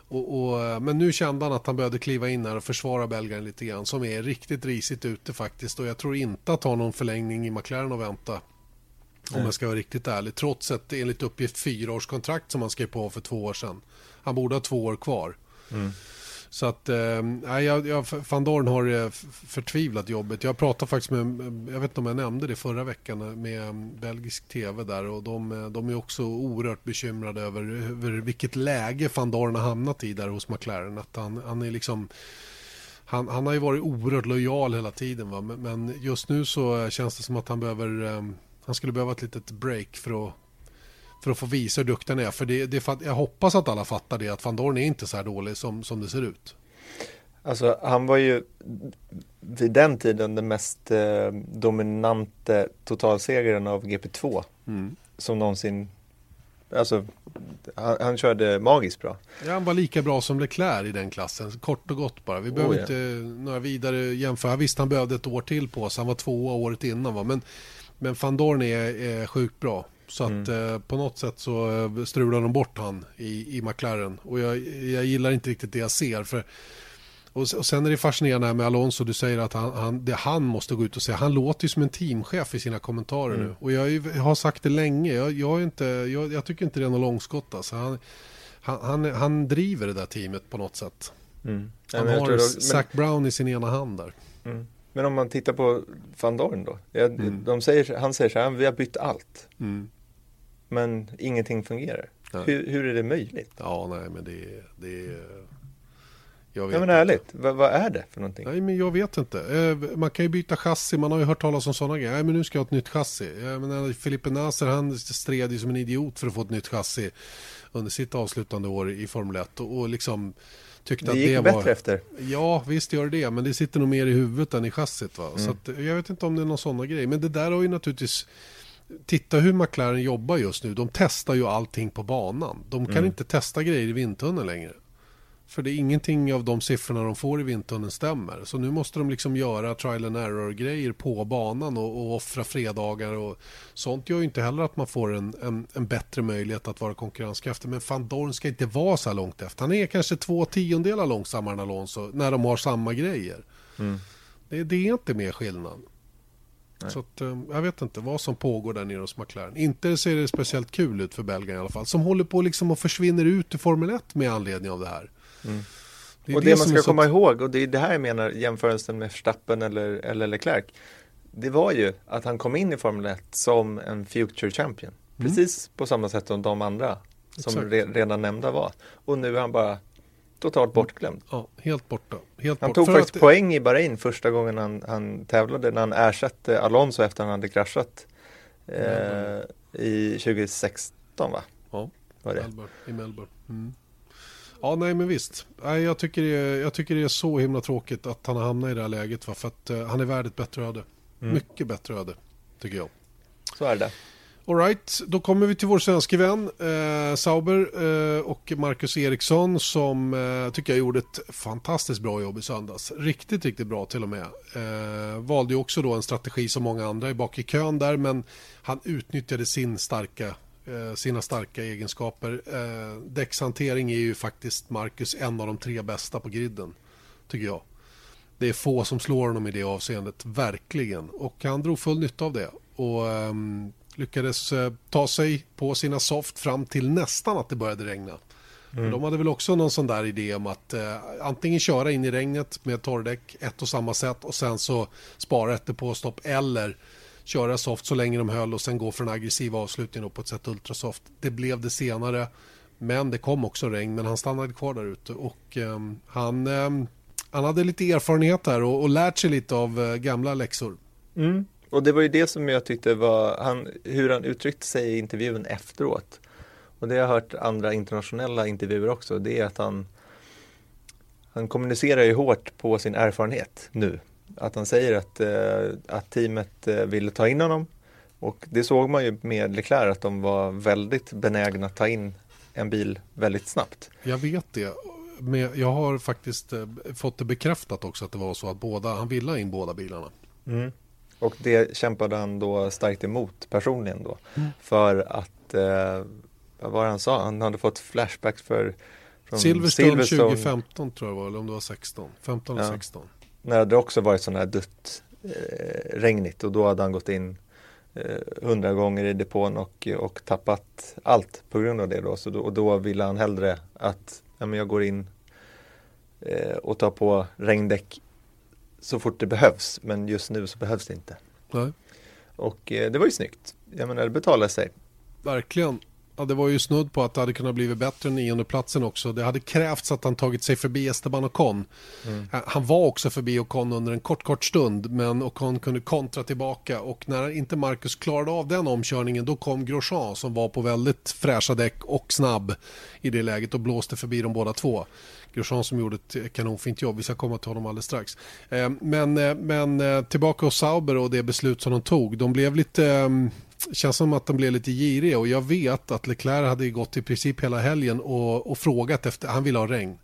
Och, och, men nu kände han att han behövde kliva in här och försvara belgaren lite grann som är riktigt risigt ute faktiskt och jag tror inte att ha någon förlängning i McLaren att vänta. Om jag ska vara riktigt ärlig. Trots ett enligt uppgift fyraårskontrakt som han skrev på för två år sedan. Han borde ha två år kvar. Mm. Så att, eh, jag, jag, Van Dorn har det förtvivlat jobbet. Jag pratade faktiskt med, jag vet inte om jag nämnde det förra veckan, eh, med mm, belgisk tv där och de, eh, de är också oerhört bekymrade över, över vilket läge Van Dorn har hamnat i där hos McLaren. Att han, han är liksom han, han, har ju varit oerhört lojal hela tiden va? Men, just nu så känns det som att han behöver eh, han skulle behöva ett litet break för att för att få visa hur duktig han är. För det, det, jag hoppas att alla fattar det, att van Dorn är inte så här dålig som, som det ser ut. Alltså han var ju vid den tiden den mest eh, dominante totalsegraren av GP2 mm. som någonsin Alltså, han, han, körde magiskt bra. Ja, han var lika bra som Leclerc i den klassen, kort och gott bara. Vi behöver oh, ja. inte några vidare jämföra. Visst, han behövde ett år till på sig. Han var tvåa året innan, va? men, men van Dorn är, är sjukt bra. Så att mm. eh, på något sätt så eh, strular de bort han i, i McLaren. Och jag, jag gillar inte riktigt det jag ser. För, och, och sen är det fascinerande med Alonso. Du säger att han, han, det han måste gå ut och säga. Han låter ju som en teamchef i sina kommentarer mm. nu. Och jag, jag, har sagt det länge. Jag, jag, inte, jag, jag tycker inte det är något långskott. Alltså. Han, han, han, han driver det där teamet på något sätt. Mm. Han ja, har Zac men... Brown i sin ena hand där. Mm. Men om man tittar på van Dorn då. Jag, mm. de säger, han säger så här, vi har bytt allt. Mm men ingenting fungerar. Hur, hur, är det möjligt? Ja, nej, men det, det Jag vet Ja men ärligt, vad, vad är det för någonting? Nej men jag vet inte. Eh, Man kan ju byta chassi, man har ju hört talas om sådana grejer. Nej men nu ska jag ha ett nytt chassi. Jag menar, Felipe Nasser han stred ju som en idiot för att få ett nytt chassi under sitt avslutande år i Formel 1 och, liksom tyckte Det att gick det bättre var... efter. Ja, visst gör det men det sitter nog mer i huvudet än i chassit. Va? Mm. Så att, jag vet inte om det är någon sådana grej. Men det där har ju naturligtvis... Titta hur McLaren jobbar just nu. De testar ju allting på banan. De kan Mm. inte testa grejer i vindtunneln längre. För det är ingenting av de siffrorna de får i vindtunneln stämmer. Så nu måste de liksom göra trial and error-grejer på banan och, och offra fredagar. Och sånt gör ju inte heller att man får en, en, en bättre möjlighet att vara konkurrenskraftig. Men van Dorn ska inte vara så här långt efter. Han är kanske två tiondelar långsammare än Alonso när de har samma grejer. Mm. Det, det är inte mer skillnad. Nej. Så att, eh, jag vet inte vad som pågår där nere hos McLaren. Inte ser det speciellt kul ut för Belgien i alla fall. Som håller på liksom och försvinner ut ur Formel 1 med anledning av det här. Mm. är och det, man som är ska så- komma ihåg, och det är det här jag menar jämförelsen med Verstappen eller, eller Leclerc. Det var ju att han kom in i Formel 1 som en future champion. Mm. Precis på samma sätt som de andra som re, redan nämnda var. Och nu är han bara totalt bortglömd. Ja, helt borta. Helt Han bort. tog För faktiskt att- poäng i Bahrain första gången han, han tävlade när han ersatte Alonso efter han hade kraschat eh, i 2016 va? Ja, Var det? Melbourne, i Melbourne. Mm. Ja, nej men visst. Nej, jag, tycker det är, jag tycker det är så himla tråkigt att han har hamnat i det här läget. Va? För att eh, han är värd ett bättre öde. Mm. Mycket bättre öde, tycker jag. Så är det. Alright, då kommer vi till vår svenske vän eh, Sauber eh, och Marcus Eriksson som eh, tycker jag gjorde ett fantastiskt bra jobb i söndags. Riktigt, riktigt bra till och med. Eh, valde ju också då en strategi som många andra är bak i kön där men han utnyttjade sin starka, eh, sina starka egenskaper. Eh, däckshantering är ju faktiskt Marcus en av de tre bästa på griden, tycker jag. Det är få som slår honom i det avseendet, verkligen. Och han drog full nytta av det. Och ehm, lyckades eh, ta sig på sina soft fram till nästan att det började regna. För De hade väl också någon sån där idé om att eh, antingen köra in i regnet med torrdäck ett och samma sätt och sen så spara ett depåstopp eller köra soft så länge de höll och sen gå för en aggressiv avslutning då på ett sätt ultrasoft. Det blev det senare men det kom också regn men han stannade kvar där ute och ehm, han, ehm, han hade lite erfarenhet här och, och lärt sig lite av eh, gamla läxor. Mm. Och det var ju det som jag tyckte var han, hur han uttryckte sig i intervjun efteråt. Och det har jag hört andra internationella intervjuer också. Det är att han Han kommunicerar ju hårt på sin erfarenhet nu. Att han säger att, eh, att teamet eh, ville ta in honom. Och det såg man ju med Leclerc att de var väldigt benägna att ta in en bil väldigt snabbt. Jag vet det. Men jag har faktiskt eh, fått det bekräftat också att det var så att båda, han ville ha in båda bilarna. Och det kämpade han då starkt emot personligen då. För att, eh, vad var det han sa? Han hade fått flashbacks för från Silverstone 2015 tror jag var, eller om det var 16. 15 eller Ja. 16. När det också varit sån här dött eh, regnigt och då hade han gått in hundra gånger i depån och, och tappat allt på grund av det då. Så då, och då ville han hellre att ja, men jag går in eh, och tar på regndäck så fort det behövs. Men just nu så behövs det inte. Nej, Och eh, det var ju snyggt. Jag menar det betalar sig. verkligen. Ja, det var ju snudd på att det hade kunnat bli bättre än nionde platsen också. Det hade krävts att han tagit sig förbi Esteban Ocon. Eh, Han var också förbi Ocon under en kort, kort stund, men Ocon kunde kontra tillbaka och när inte Marcus klarade av den omkörningen då kom Grosjean som var på väldigt fräscha däck och snabb i det läget och blåste förbi dem båda två. Grosjean som gjorde ett kanonfint jobb, vi ska komma till honom alldeles strax. Eh, men, eh, men eh, tillbaka hos Sauber och det beslut som de tog, de blev lite Det känns som att de blev lite giriga och jag vet att Leclerc hade gått i princip hela helgen och, och frågat efter, han ville ha regn.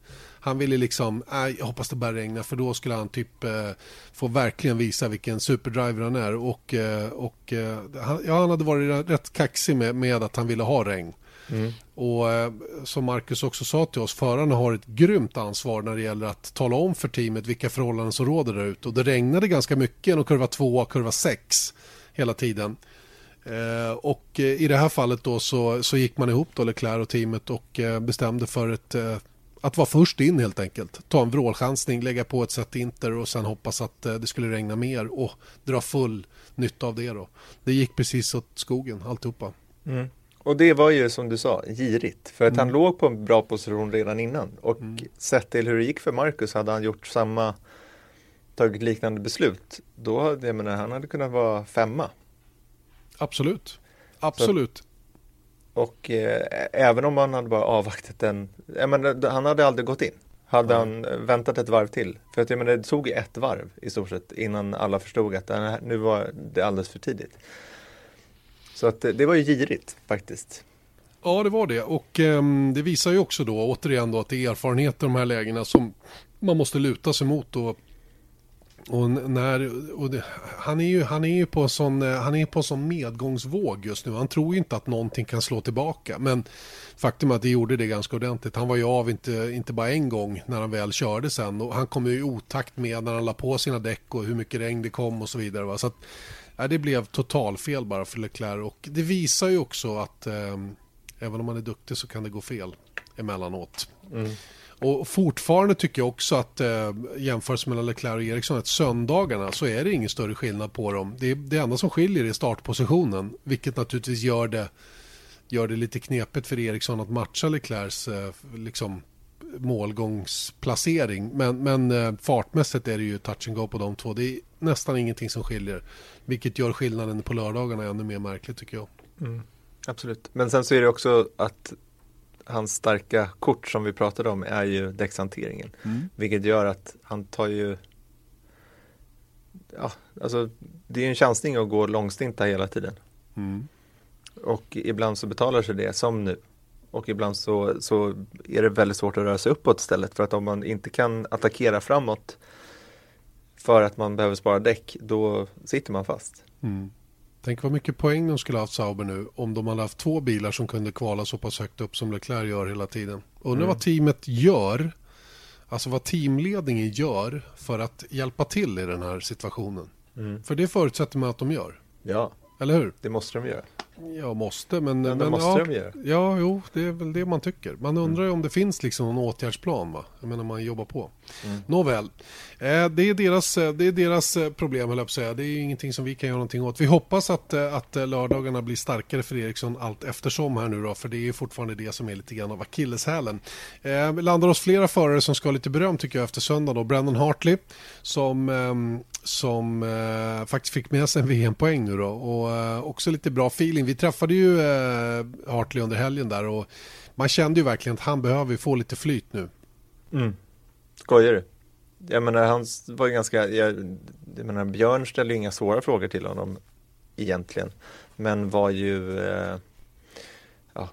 Han ville liksom, äh, jag hoppas det börjar regna för då skulle han typ eh, få verkligen visa vilken superdriver han är och, eh, och eh, han, ja, han hade varit rätt kaxig med, med att han ville ha regn. Mm. Och eh, som Marcus också sa till oss, förarna har ett grymt ansvar när det gäller att tala om för teamet vilka förhållanden som råder där ute. Och det regnade ganska mycket genom kurva 2 och kurva 6 hela tiden. Eh, och eh, i det här fallet då så, så gick man ihop då Leclerc och teamet och eh, bestämde för ett, eh, att vara först in helt enkelt. Ta en vrålchansning, lägga på ett sätt inter och sen hoppas att det skulle regna mer och dra full nytta av det då. Det gick precis åt skogen alltihopa. Mm. Och det var ju som du sa, girigt. För att han låg på en bra position redan innan. Och sett till hur det gick för Marcus hade han gjort samma, tagit liknande beslut. Då hade, jag menar, han hade kunnat vara femma. Absolut. Absolut. Och eh, även om han hade bara avvaktat den, jag menar, han hade aldrig gått in. Hade han eh, väntat ett varv till. För att jag menar, det tog ett varv i stort sett innan alla förstod att nu var det alldeles för tidigt. Så att eh, det var ju girigt faktiskt. Ja, det var det. Och eh, det visar ju också då återigen då att det är erfarenhet i de här lägena som man måste luta sig mot. Och, och när, och det, han är ju, han är ju på, en sån, eh, han är på en sån medgångsvåg just nu. Han tror ju inte att någonting kan slå tillbaka. Men faktum är att det gjorde det ganska ordentligt. Han var ju av inte, inte bara en gång när han väl körde sen. Och han kom ju i otakt med när han la på sina däck och hur mycket regn det kom och så vidare. Va? Så att, ja, det blev totalfel bara för Leclerc. Och det visar ju också att ehm, även om man är duktig så kan det gå fel emellanåt. Och fortfarande tycker jag också att eh, jämförelse mellan Leclerc och Eriksson att söndagarna så är det ingen större skillnad på dem. Det, det enda som skiljer är startpositionen, vilket naturligtvis gör det, gör det lite knepigt för Eriksson att matcha Leclercs eh, liksom, målgångsplacering. Men, men eh, fartmässigt är det ju touch and go på de två. Det är nästan ingenting som skiljer, vilket gör skillnaden på lördagarna ännu mer märkligt tycker jag. Absolut. Men sen så är det också att hans starka kort som vi pratade om är ju däckshanteringen. Vilket gör att han tar ju Ja, alltså det är ju en chansning att gå långstinta hela tiden. Mm. Och ibland så betalar sig det som nu. Och ibland så, så är det väldigt svårt att röra sig uppåt istället. För att om man inte kan attackera framåt för att man behöver spara däck, då sitter man fast. Mm. Tänk vad mycket poäng de skulle ha haft Sauber nu om de hade haft två bilar som kunde kvala så pass högt upp som Leclerc gör hela tiden. Undrar vad teamet gör, alltså vad teamledningen gör för att hjälpa till i den här situationen. För det förutsätter man att de gör, Ja, eller hur? det måste de göra. Jag måste, men... Men men måste ja, de göra. Ja, jo, det är väl det man tycker. Man undrar ju om det finns liksom någon åtgärdsplan, va? Jag menar, man jobbar på. Nåväl, eh, det är deras, eh, det är deras eh, problem, höll jag på att säga. Det är ingenting som vi kan göra någonting åt. Vi hoppas att, att lördagarna blir starkare för Eriksson allt eftersom här nu då, för det är fortfarande det som är lite grann av akilleshälen. Eh, vi landar oss flera förare som ska ha lite beröm tycker jag efter söndag då. Brandon Hartley som, ehm, som eh, faktiskt fick med sig en VM-poäng nu då och eh, också lite bra feeling. Vi träffade ju eh, Hartley under helgen där och man kände ju verkligen att han behöver få lite flyt nu. Skojar du? Jag menar, han var ganska, jag, jag menar, Björn ställde ju inga svåra frågor till honom egentligen. Men var ju, eh, ja,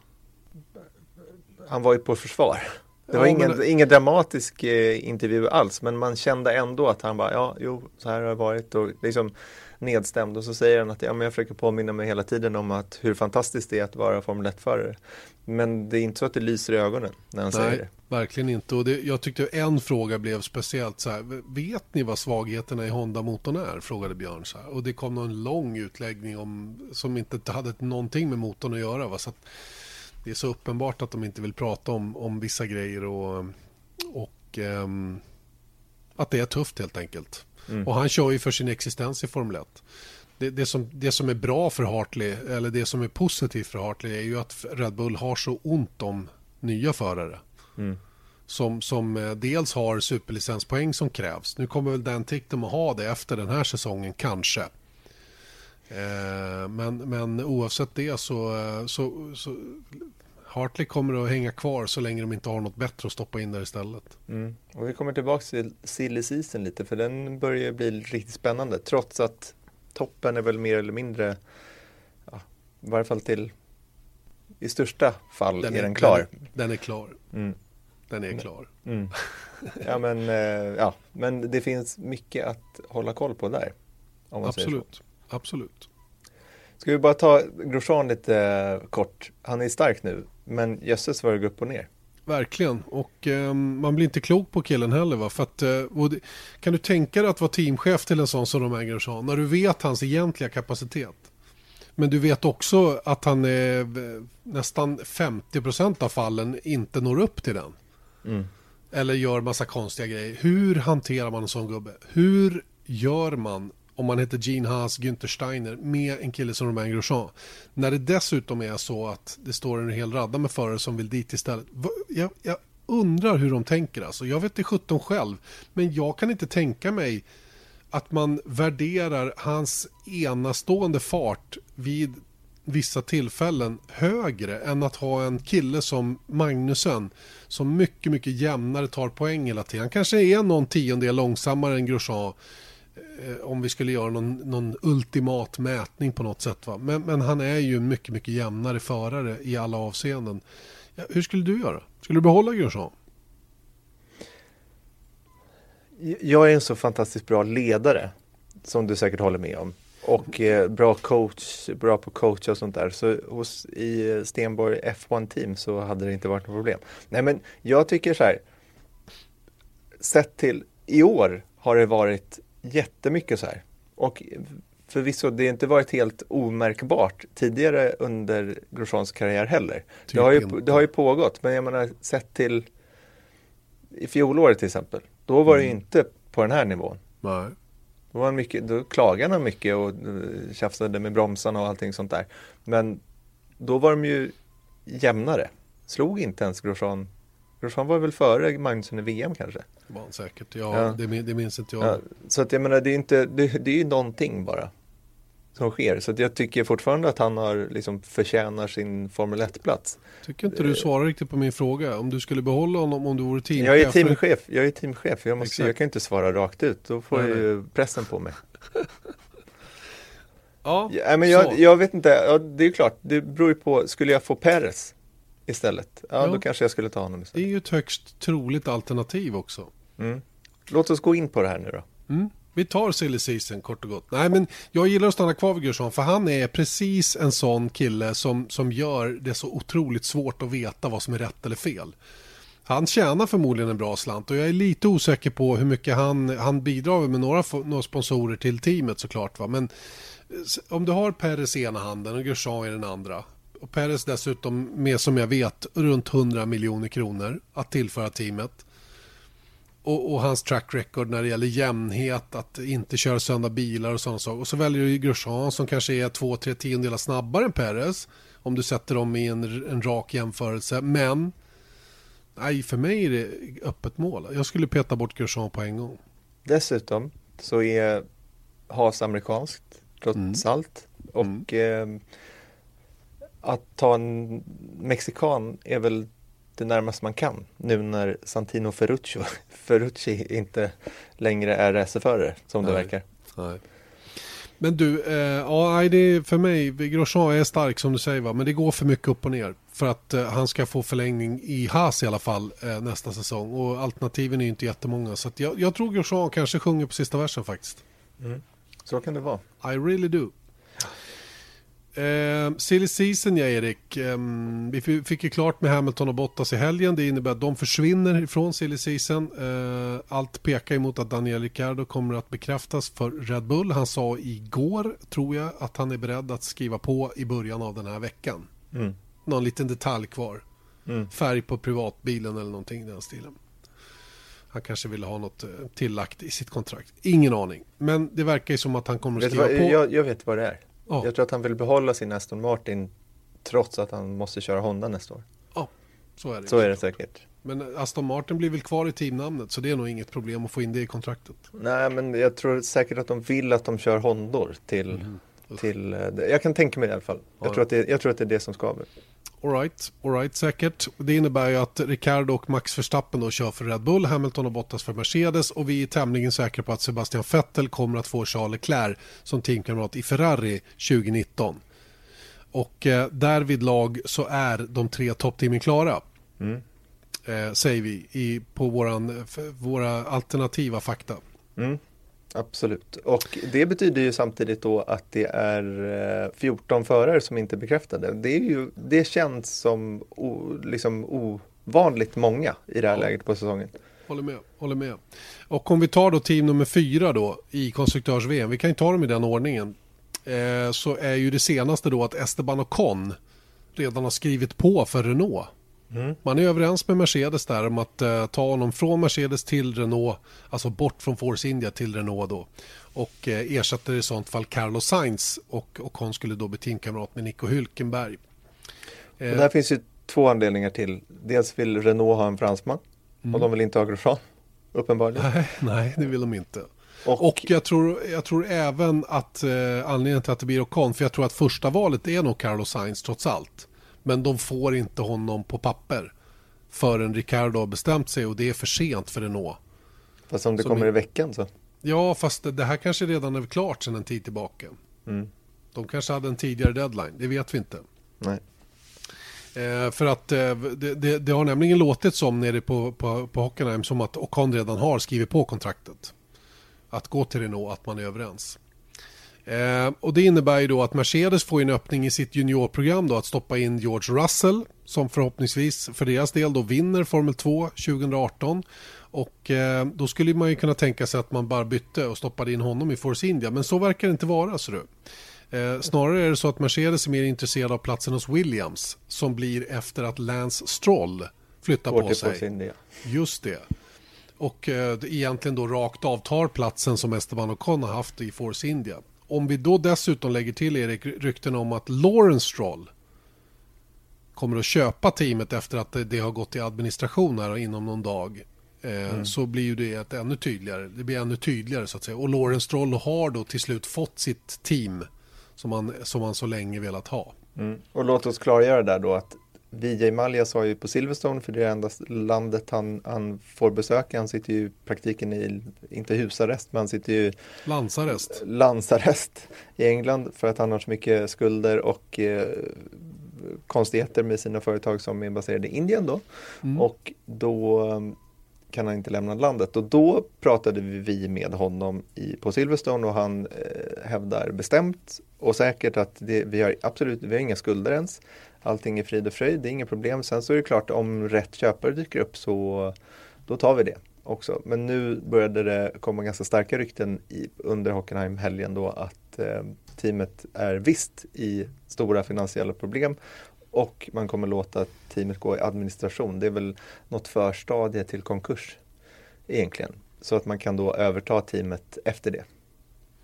han var ju på försvar. Det var Ja, ingen, men- ingen dramatisk eh, intervju alls, men man kände ändå att han bara, ja, jo, så här har det varit och liksom nedstämd och så säger han att ja, men jag försöker påminna mig hela tiden om att hur fantastiskt det är att vara Formel 1-förare. Men det är inte så att det lyser i ögonen när han säger Nej, det. Verkligen inte. Och det, jag tyckte en fråga blev speciellt så här. Vet ni vad svagheterna i Honda-motorn är? Frågade Björn så här. Och det kom någon lång utläggning om, som inte hade någonting med motorn att göra. Va? Så att det är så uppenbart att de inte vill prata om, om vissa grejer och, och ehm, att det är tufft helt enkelt. Och han kör ju för sin existens i Formel 1. Det, det, som, det som är bra för Hartley, eller det som är positivt för Hartley är ju att Red Bull har så ont om nya förare. Som, som eh, dels har superlicenspoäng som krävs. Nu kommer väl Dan Ticktum att ha det efter den här säsongen, kanske. Eh, men, men oavsett det så, eh, så, så Hartley kommer att hänga kvar så länge de inte har något bättre att stoppa in där istället. Mm. Och vi kommer tillbaka till silly season lite för den börjar bli riktigt spännande trots att toppen är väl mer eller mindre ja, i varje fall till i största fall är, den klar. Den, den är klar. Mm. Den är klar. Mm. Ja, men, eh, ja, men det finns mycket att hålla koll på där. Absolut. Absolut. Ska vi bara ta Grosjean lite eh, kort. Han är stark nu, men jösses vad det går upp och ner. Verkligen. Och eh, man blir inte klok på killen heller. Va? För att, eh, det, kan du tänka dig att vara teamchef till en sån som Romain Grosjean när du vet hans egentliga kapacitet? Men du vet också att han är eh, nästan 50% av fallen inte når upp till den. Mm. Eller gör massa konstiga grejer. Hur hanterar man en sån gubbe? Hur gör man om om man heter Gene Haas, Günther Steiner med en kille som Romain Grosjean. När det dessutom är så att det står en hel radda med förare som vill dit istället. Jag, jag undrar hur de tänker alltså. Jag vet det 17 själv, men jag kan inte tänka mig att man värderar hans enastående fart vid vissa tillfällen högre än att ha en kille som Magnusen som mycket, mycket jämnare tar poäng hela tiden. Han kanske är någon tiondel långsammare än Grosjean eh, om vi skulle göra någon, någon ultimat mätning på något sätt. Va? Men, men han är ju en mycket, mycket jämnare förare i alla avseenden. Ja, hur skulle du göra? Skulle du behålla Grosjean? Jag är en så fantastiskt bra ledare som du säkert håller med om och eh, bra coach, bra på coach och sånt där. Så hos, i Stenborg F1 team så hade det inte varit något problem. Nej men jag tycker så här. Sett till i år har det varit jättemycket så här. Och förvisso, det har inte varit helt omärkbart tidigare under Grosjeans karriär heller. Typ det, har ju, det har ju pågått, men jag menar sett till i fjolåret till exempel. Då var mm. det inte på den här nivån. Nej. Då, var mycket, då klagade han mycket och eh, tjafsade med bromsarna och allting sånt där. Men då var de ju jämnare. Slog inte ens Grosjean. Grosjean var väl före Magnusson i VM kanske? Det var han säkert, ja, ja. Det, det minns inte jag. Ja, så att jag menar, det är, inte, det, det är ju någonting bara som sker. Så jag tycker fortfarande att han har liksom förtjänar sin Formel 1-plats. Tycker inte du svarar riktigt på min fråga. Om du skulle behålla honom om du vore teamchef? Jag är teamchef. Jag är teamchef. Jag, måste, jag kan inte svara rakt ut. Då får jag ju pressen på mig. ja, ja, men jag, jag, vet inte. Ja, det är klart. Det beror ju på. Skulle jag få Peres istället? Ja, ja, då kanske jag skulle ta honom istället. Det är ju ett högst troligt alternativ också. Mm. Låt oss gå in på det här nu då. Mm. Vi tar silly season kort och gott. Nej men jag gillar att stanna kvar vid Gursson för han är precis en sån kille som, som gör det så otroligt svårt att veta vad som är rätt eller fel. Han tjänar förmodligen en bra slant och jag är lite osäker på hur mycket han, han bidrar med några, några sponsorer till teamet såklart. Va? Men om du har Peres i ena handen och Grosjean i den andra och Peres dessutom med som jag vet runt 100 miljoner kronor att tillföra teamet och, och, hans track record när det gäller jämnhet, att inte köra sönder bilar och sådana saker. Och så väljer du Grosjean som kanske är två, tre tiondelar snabbare än Perez. Om du sätter dem i en, en rak jämförelse. Men nej, för mig är det öppet mål. Jag skulle peta bort Grosjean på en gång. Dessutom så är Haas amerikanskt trots mm. allt. Och mm. eh, att ta en mexikan är väl det närmaste man kan nu när Santino Ferruccio, Ferrucci inte längre är racerförare som det verkar. Nej. Men du, eh, ja, det är för mig, Grosjean är stark som du säger va, men det går för mycket upp och ner för att eh, han ska få förlängning i Haas i alla fall eh, nästa säsong och alternativen är ju inte jättemånga så jag, jag tror Grosjean kanske sjunger på sista versen faktiskt. Mm. Så kan det vara. I really do. Eh, silly season ja Erik. Eh, vi fick ju klart med Hamilton och Bottas i helgen. Det innebär att de försvinner ifrån silly season. Eh, allt pekar emot att Daniel Ricciardo kommer att bekräftas för Red Bull. Han sa igår, tror jag, att han är beredd att skriva på i början av den här veckan. Mm. Någon liten detalj kvar. Mm. Färg på privatbilen eller någonting i den stilen. Han kanske ville ha något eh, tillagt i sitt kontrakt. Ingen aning. Men det verkar ju som att han kommer att skriva vad, på. Jag, jag vet vad det är. Ja. Jag tror att han vill behålla sin Aston Martin trots att han måste köra Honda nästa år. Ja, så är det. Så är det säkert. Men Aston Martin blir väl kvar i teamnamnet så det är nog inget problem att få in det i kontraktet. Nej, men jag tror säkert att de vill att de kör Hondor till, mm. till eh, jag kan tänka mig det i alla fall. Jag, ja. tror, att det, jag tror att det är det som skaver. Alright, alright säkert. Det innebär ju att Ricardo och Max Verstappen då kör för Red Bull, Hamilton och Bottas för Mercedes och vi är tämligen säkra på att Sebastian Vettel kommer att få Charles Leclerc som teamkamrat i Ferrari 2019. Och eh, därvid lag så är de tre toppteamen klara. Mm. Eh, säger vi i, på våran, våra alternativa fakta. Mm. Absolut, och det betyder ju samtidigt då att det är 14 eh, förare som inte är bekräftade. Det, är ju, det känns som o, liksom ovanligt många i det här ja. läget på säsongen. Håller med, håller med. Och om vi tar då team nummer fyra då i konstruktörs-VM, vi kan ju ta dem i den ordningen. Eh, så är ju det senaste då att Esteban Ocon redan har skrivit på för Renault. Mm. Man är överens med Mercedes där om att eh, ta honom från Mercedes till Renault, alltså bort från Force India till Renault då. och eh, ersätter i sånt fall Carlos Sainz och Ocon skulle då bli teamkamrat med Nico Hülkenberg. Och där finns ju två anledningar till. Dels vill Renault ha en fransman mm. och de vill inte ha Grosjean, uppenbarligen. Nej, nej, det vill de inte. Och, och jag, tror, jag tror även att eh, anledningen till att det blir Ocon, för jag tror att första valet är nog Carlos Sainz trots allt. Men de får inte honom på papper förrän Ricardo har bestämt sig och det är för sent för Renault. Fast om det så kommer i veckan så? Ja, fast det, det, här kanske redan är klart sedan en tid tillbaka. Mm. De kanske hade en tidigare deadline, det vet vi inte. Nej. Eh, för att eh, det, det, det, har nämligen låtit som nere på, på, på Hockenheim som att Ocon redan har skrivit på kontraktet. Att gå till Renault, att man är överens. Eh, och det innebär ju då att Mercedes får en öppning i sitt juniorprogram då att stoppa in George Russell som förhoppningsvis för deras del då vinner Formel 2 2018. Och eh, då skulle man ju kunna tänka sig att man bara bytte och stoppade in honom i Force India. Men så verkar det inte vara. Så du. Eh, snarare är det så att Mercedes är mer intresserad av platsen hos Williams som blir efter att Lance Stroll flyttar på sig. India. Just det. Och eh, egentligen då rakt avtar platsen som Esteban Ocon har haft i Force India. Om vi då dessutom lägger till Erik rykten om att Lawrence Stroll kommer att köpa teamet efter att det har gått i administration här inom någon dag. Eh, mm. Så blir ju det ett ännu tydligare. Det blir ännu tydligare så att säga. Och Lawrence Stroll har då till slut fått sitt team som han, som han så länge velat ha. Mm. Och låt oss klargöra där då att VJ Malja sa ju på Silverstone, för det är enda landet han, han får besöka. Han sitter ju i praktiken i, inte husarrest, men han sitter ju Landsarrest. Landsarrest i England för att han har så mycket skulder och eh, konstigheter med sina företag som är baserade i Indien då. Mm. Och då kan han inte lämna landet. Och då pratade vi med honom i, på Silverstone och han eh, hävdar bestämt och säkert att det, vi har absolut vi har inga skulder ens. Allting är frid och fröjd, det är inga problem. Sen så är det klart om rätt köpare dyker upp så då tar vi det också. Men nu började det komma ganska starka rykten i, under Hockenheim-helgen då att eh, teamet är visst i stora finansiella problem och man kommer låta teamet gå i administration. Det är väl något förstadie till konkurs egentligen. Så att man kan då överta teamet efter det.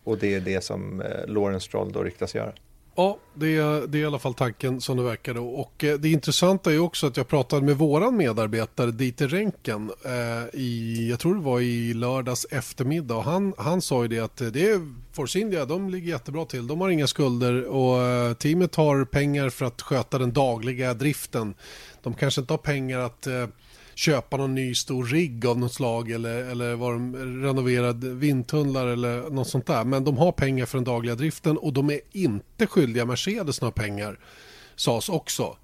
Och det är det som eh, Lawrence Stroll då ryktas göra. Ja, det är, det är i alla fall tanken som det verkar då. Och eh, det intressanta är också att jag pratade med våran medarbetare Dieter Renken eh, i, jag tror det var i lördags eftermiddag. Och han, han sa ju det att eh, det är Force India, de ligger jättebra till. De har inga skulder och eh, teamet har pengar för att sköta den dagliga driften. De kanske inte har pengar att eh, köpa någon ny stor rigg av något slag eller, eller var de renoverad vindtunnlar eller något sånt där. Men de har pengar för den dagliga driften och de är inte skyldiga Mercedes några pengar, sades också.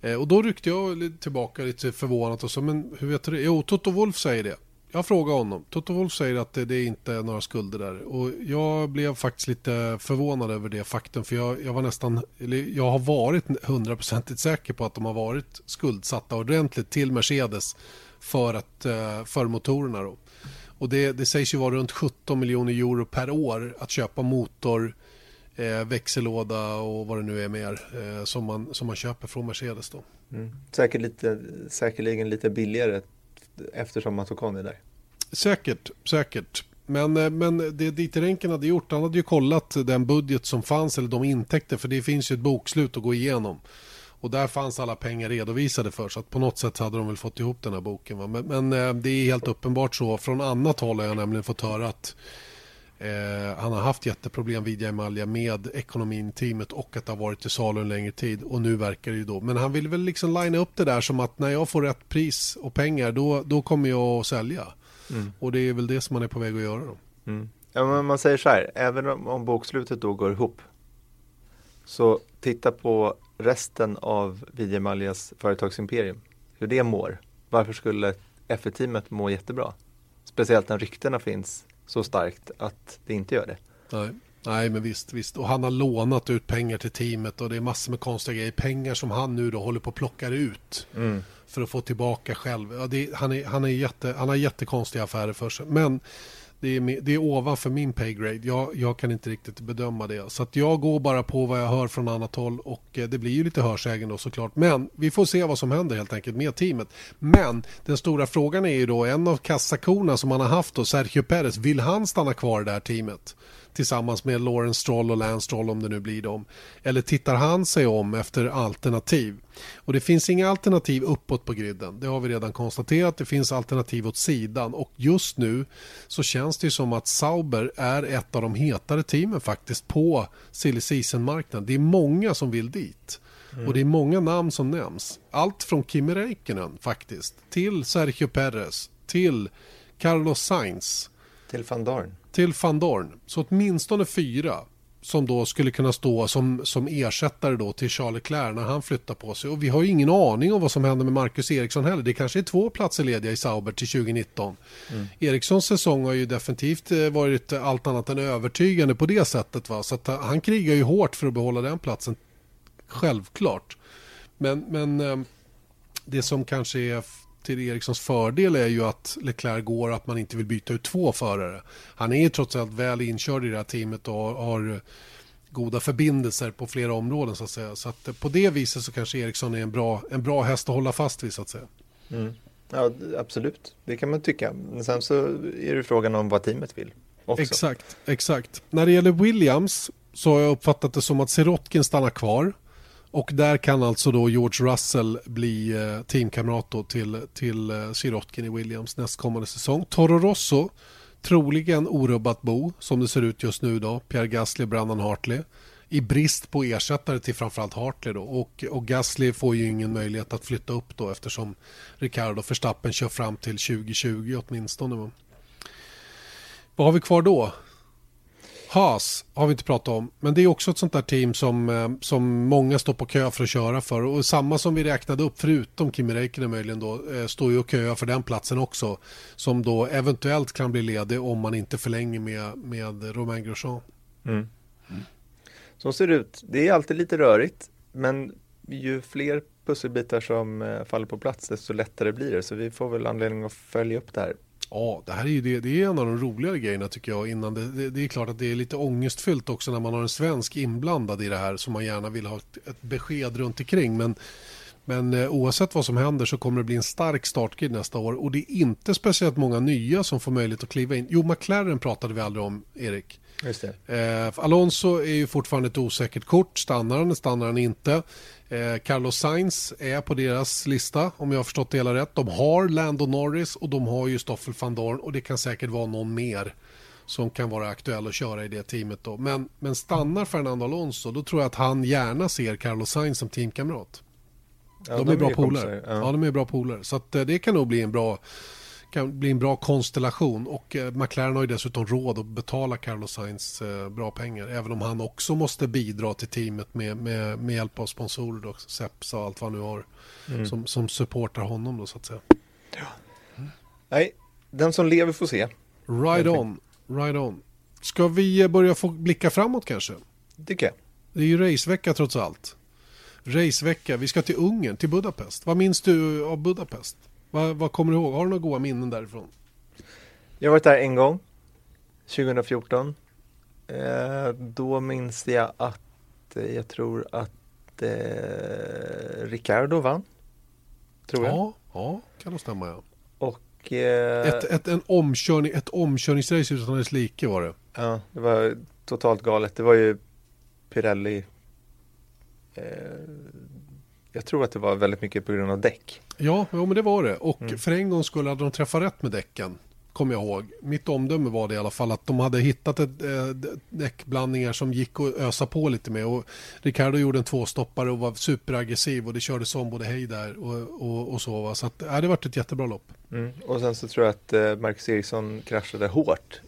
Eh, och då ryckte jag tillbaka lite förvånat och sa, men hur vet du det? Jo, Toto Wolf säger det. Jag frågade honom. Toto Wolf säger att det, det inte är några skulder där. Och jag blev faktiskt lite förvånad över det faktum. För jag, jag var nästan, jag har varit hundraprocentigt säker på att de har varit skuldsatta ordentligt till Mercedes för, att, eh, för motorerna. Då. Och det, det sägs ju vara runt 17 miljoner euro per år att köpa motor, eh, växellåda och vad det nu är mer eh, som, man, som man köper från Mercedes. Då. Mm. Säkert lite, säkerligen lite billigare eftersom man tog Conny där. Säkert, säkert. Men, eh, men det Dieter hade gjort, han hade ju kollat den budget som fanns eller de intäkter för det finns ju ett bokslut att gå igenom. Och där fanns alla pengar redovisade för så att på något sätt hade de väl fått ihop den här boken. Va? Men, men eh, det är helt uppenbart så. Från annat håll har jag nämligen fått höra att Eh, han har haft jätteproblem vid Emalja med ekonomin, teamet och att det har varit i salu en längre tid och nu verkar det ju då. Men han vill väl liksom linea upp det där som att när jag får rätt pris och pengar då, då kommer jag att sälja. Mm. Och det är väl det som man är på väg att göra då. Mm. Ja, men man säger så här, även om, om bokslutet då går ihop så titta på resten av Vidjemaljas företagsimperium. Hur det mår. Varför skulle F1-teamet må jättebra? Speciellt när ryktena finns så starkt att det inte gör det. Nej. Nej, men visst, visst. Och han har lånat ut pengar till teamet och det är massor med konstiga grejer. Pengar som han nu då håller på att plocka ut mm. för att få tillbaka själv. Ja, det, han, är, han, är jätte, han har jättekonstiga affärer för sig. Men det är, det är ovanför min paygrade. Jag, jag kan inte riktigt bedöma det. Så att jag går bara på vad jag hör från annat håll och eh, det blir ju lite hörsägen då såklart. Men vi får se vad som händer helt enkelt med teamet. Men den stora frågan är ju då en av kassakorna som man har haft då, Sergio Perez, vill han stanna kvar i det här teamet? Tillsammans med Lawrence Stroll och Lance Stroll om det nu blir dem? Eller tittar han sig om efter alternativ? Och det finns inga alternativ uppåt på griden. Det har vi redan konstaterat. Det finns alternativ åt sidan och just nu så känns det som att Sauber är ett av de hetare teamen faktiskt på silly season-marknaden. Det är många som vill dit. Mm. Och det är många namn som nämns. Allt från Kimi Räikkönen faktiskt till Sergio Perez till Carlos Sainz. Till van Dorn till van Dorn. Så åtminstone fyra som då skulle kunna stå som, som ersättare då till Charles Leclerc när han flyttar på sig. Och vi har ju ingen aning om vad som händer med Marcus Eriksson heller. Det kanske är två platser lediga i Sauber till 2019. Mm. Erikssons säsong har ju definitivt eh, varit allt annat än övertygande på det sättet. Va? Så att eh, han krigar ju hårt för att behålla den platsen. Självklart. Men, men eh, det som kanske är till Erikssons fördel är ju att Leclerc går att man inte vill byta ut två förare. Han är ju trots allt väl inkörd i det här teamet och har goda förbindelser på flera områden så att säga. Så att på det viset så kanske Eriksson är en bra, en bra häst att hålla fast vid så att säga. Mm. Ja, absolut. Det kan man tycka. Men sen så är det frågan om vad teamet vill. Också. Exakt, exakt. När det gäller Williams så har jag uppfattat det som att Sirotkin stannar kvar. Och där kan alltså då George Russell bli eh, teamkamrat teamkamrat till, till eh, Sirotkin i Williams nästkommande säsong. Toro Rosso, troligen orubbat bo som det ser ut just nu då. Pierre Gasly, Brandon Hartley. I brist på ersättare till framförallt Hartley då. Och, och Gasly får ju ingen möjlighet att flytta upp då eftersom Ricardo Verstappen kör fram till 2020 åtminstone. Vad har vi kvar då? Haas har vi inte pratat om, men det är också ett sånt där team som, eh, som många står på kö för att köra för. Och samma som vi räknade upp, förutom Kimi Räikkönen möjligen då, eh, står ju och köar för den platsen också. Som då eventuellt kan bli ledig om man inte förlänger med, med Romain Grosjean. Mm. Mm. Så ser det ut. Det är alltid lite rörigt, men ju fler pusselbitar som eh, faller på plats, desto lättare blir det. Så vi får väl anledning att följa upp det här Ja, det här är ju det, det är en av de roligare grejerna tycker jag. Innan det, det, det, är klart att det är lite ångestfyllt också när man har en svensk inblandad i det här som man gärna vill ha ett, ett besked runt omkring. Men, men eh, oavsett vad som händer så kommer det bli en stark startgrid nästa år och det är inte speciellt många nya som får möjlighet att kliva in. Jo, McLaren pratade vi aldrig om, Erik. Just det. Eh, Alonso är ju fortfarande ett osäkert kort. Stannar han, stannar han inte. Eh, Carlos Sainz är på deras lista om jag har förstått det hela rätt. De har Lando Norris och de har ju Stoffel van Dorn och det kan säkert vara någon mer som kan vara aktuell att köra i det teamet då. Men, men stannar Fernando Alonso då tror jag att han gärna ser Carlos Sainz som teamkamrat. Ja, de, de, är bra polare. Ja. ja. de är bra polare. Så att, eh, det kan nog bli en bra kan bli en bra konstellation och eh, McLaren har ju dessutom råd att betala Carlos Sainz eh, bra pengar även om han också måste bidra till teamet med, med, med hjälp av sponsorer och Seps och allt vad han nu har mm. som, som supportar honom då så att säga. Ja. Mm. Nej, den som lever får se. Ride on, ride on. Ska vi eh, börja få blicka framåt kanske? Tycker jag. Det är ju racevecka trots allt. Racevecka, vi ska till Ungern, till Budapest. Vad minns du av Budapest? Vad, vad kommer du ihåg? Har du några goda minnen därifrån? Jag har varit där en gång, 2014. Eh, då minns jag att eh, jag tror att eh, Ricardo vann. Tror jag. Ja, ja kan nog stämma ja. Och, eh, ett, ett, en omkörning, ett omkörningsrace utan dess like var det. Ja, det var totalt galet. Det var ju Pirelli eh, jag tror att det var väldigt mycket på grund av däck. Ja, ja men det var det. Och mm. för en gång skulle hade de träffat rätt med däcken. Kommer jag ihåg. Mitt omdöme var det i alla fall att de hade hittat ett, äh, däckblandningar som gick att ösa på lite med. Och Ricardo gjorde en tvåstoppare och var superaggressiv och det kördes om både hej där och, och, och så. Va? Så att, äh, det varit ett jättebra lopp. Mm. Och sen så tror jag att äh, Marcus Eriksson kraschade hårt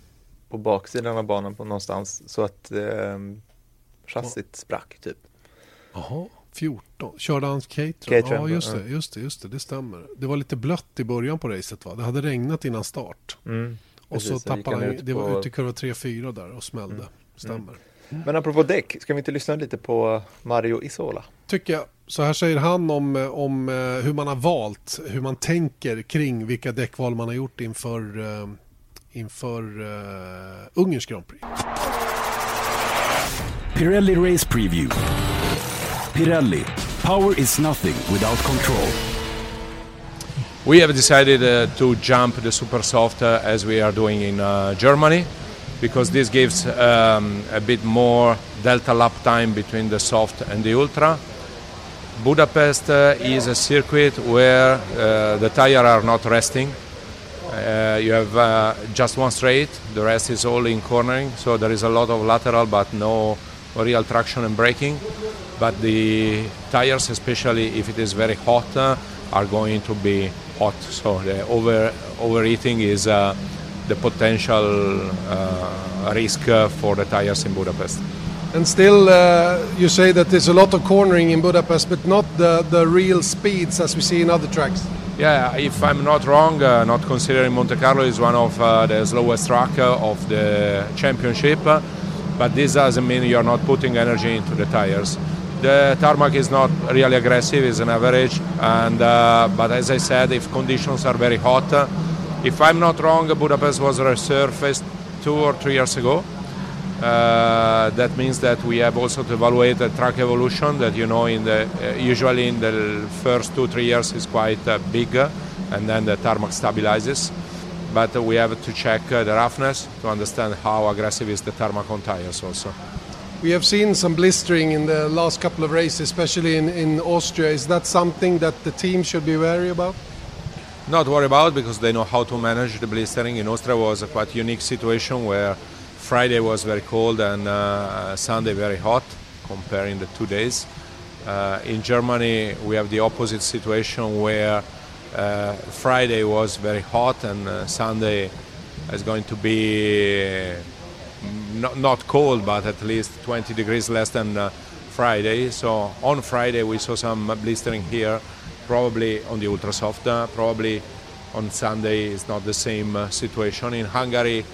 på baksidan av banan på någonstans så att äh, chassit sprack typ. Jaha. 14. Körde han Caterham? Ja, just det, just det, just det, det stämmer. Det var lite blött i början på racet va? Det hade regnat innan start. Mm, och precis, så tappade han, det var ute i kurva 3-4 där och smällde. Mm. Stämmer. Mm. Men apropå däck, ska vi inte lyssna lite på Mario Isola? Tycker jag. Så här säger han om, om eh, hur man har valt, hur man tänker kring vilka däckval man har gjort inför, uh, inför uh, Ungerns Grand Prix. Pirelli Race Preview. Pirelli. Power is nothing without control. We have decided uh, to jump the super soft uh, as we are doing in uh, Germany because this gives um, a bit more delta lap time between the soft and the ultra. Budapest uh, is a circuit where uh, the tires are not resting. Uh, you have just one straight, the rest is all in cornering, so there is a lot of lateral but no real traction and braking. But the tires, especially if it is very hot, uh, are going to be hot. So the over overheating is uh, the potential uh, risk uh, for the tires in Budapest. And still, uh, you say that there's a lot of cornering in Budapest, but not the, the real speeds as we see in other tracks. Yeah, if I'm not wrong, uh, not considering Monte Carlo is one of uh, the slowest track of the championship, but this doesn't mean you're not putting energy into the tires. The tarmac is not really aggressive; it's an average, and uh, but as I said, if conditions are very hot, uh, if I'm not wrong, Budapest was resurfaced two or three years ago. Uh, that means that we have also to evaluate the track evolution that you know in the uh, usually in the first two three years is quite uh, big uh, and then the tarmac stabilizes but we have to check the roughness to understand how aggressive is the tarmac on tires also We have seen some blistering in the last couple of races, especially in, in Austria. Is that something that the team should be wary about? not worry about because they know how to manage the blistering in austria was a quite unique situation where friday was very cold and uh, sunday very hot comparing the two days uh, in germany we have the opposite situation where uh, friday was very hot and uh, sunday is going to be not, not cold but at least 20 degrees less than uh, friday. So on friday we saw some blistering here probably on the ultra soft uh, probably on sunday it's not the same uh, situation. In hungary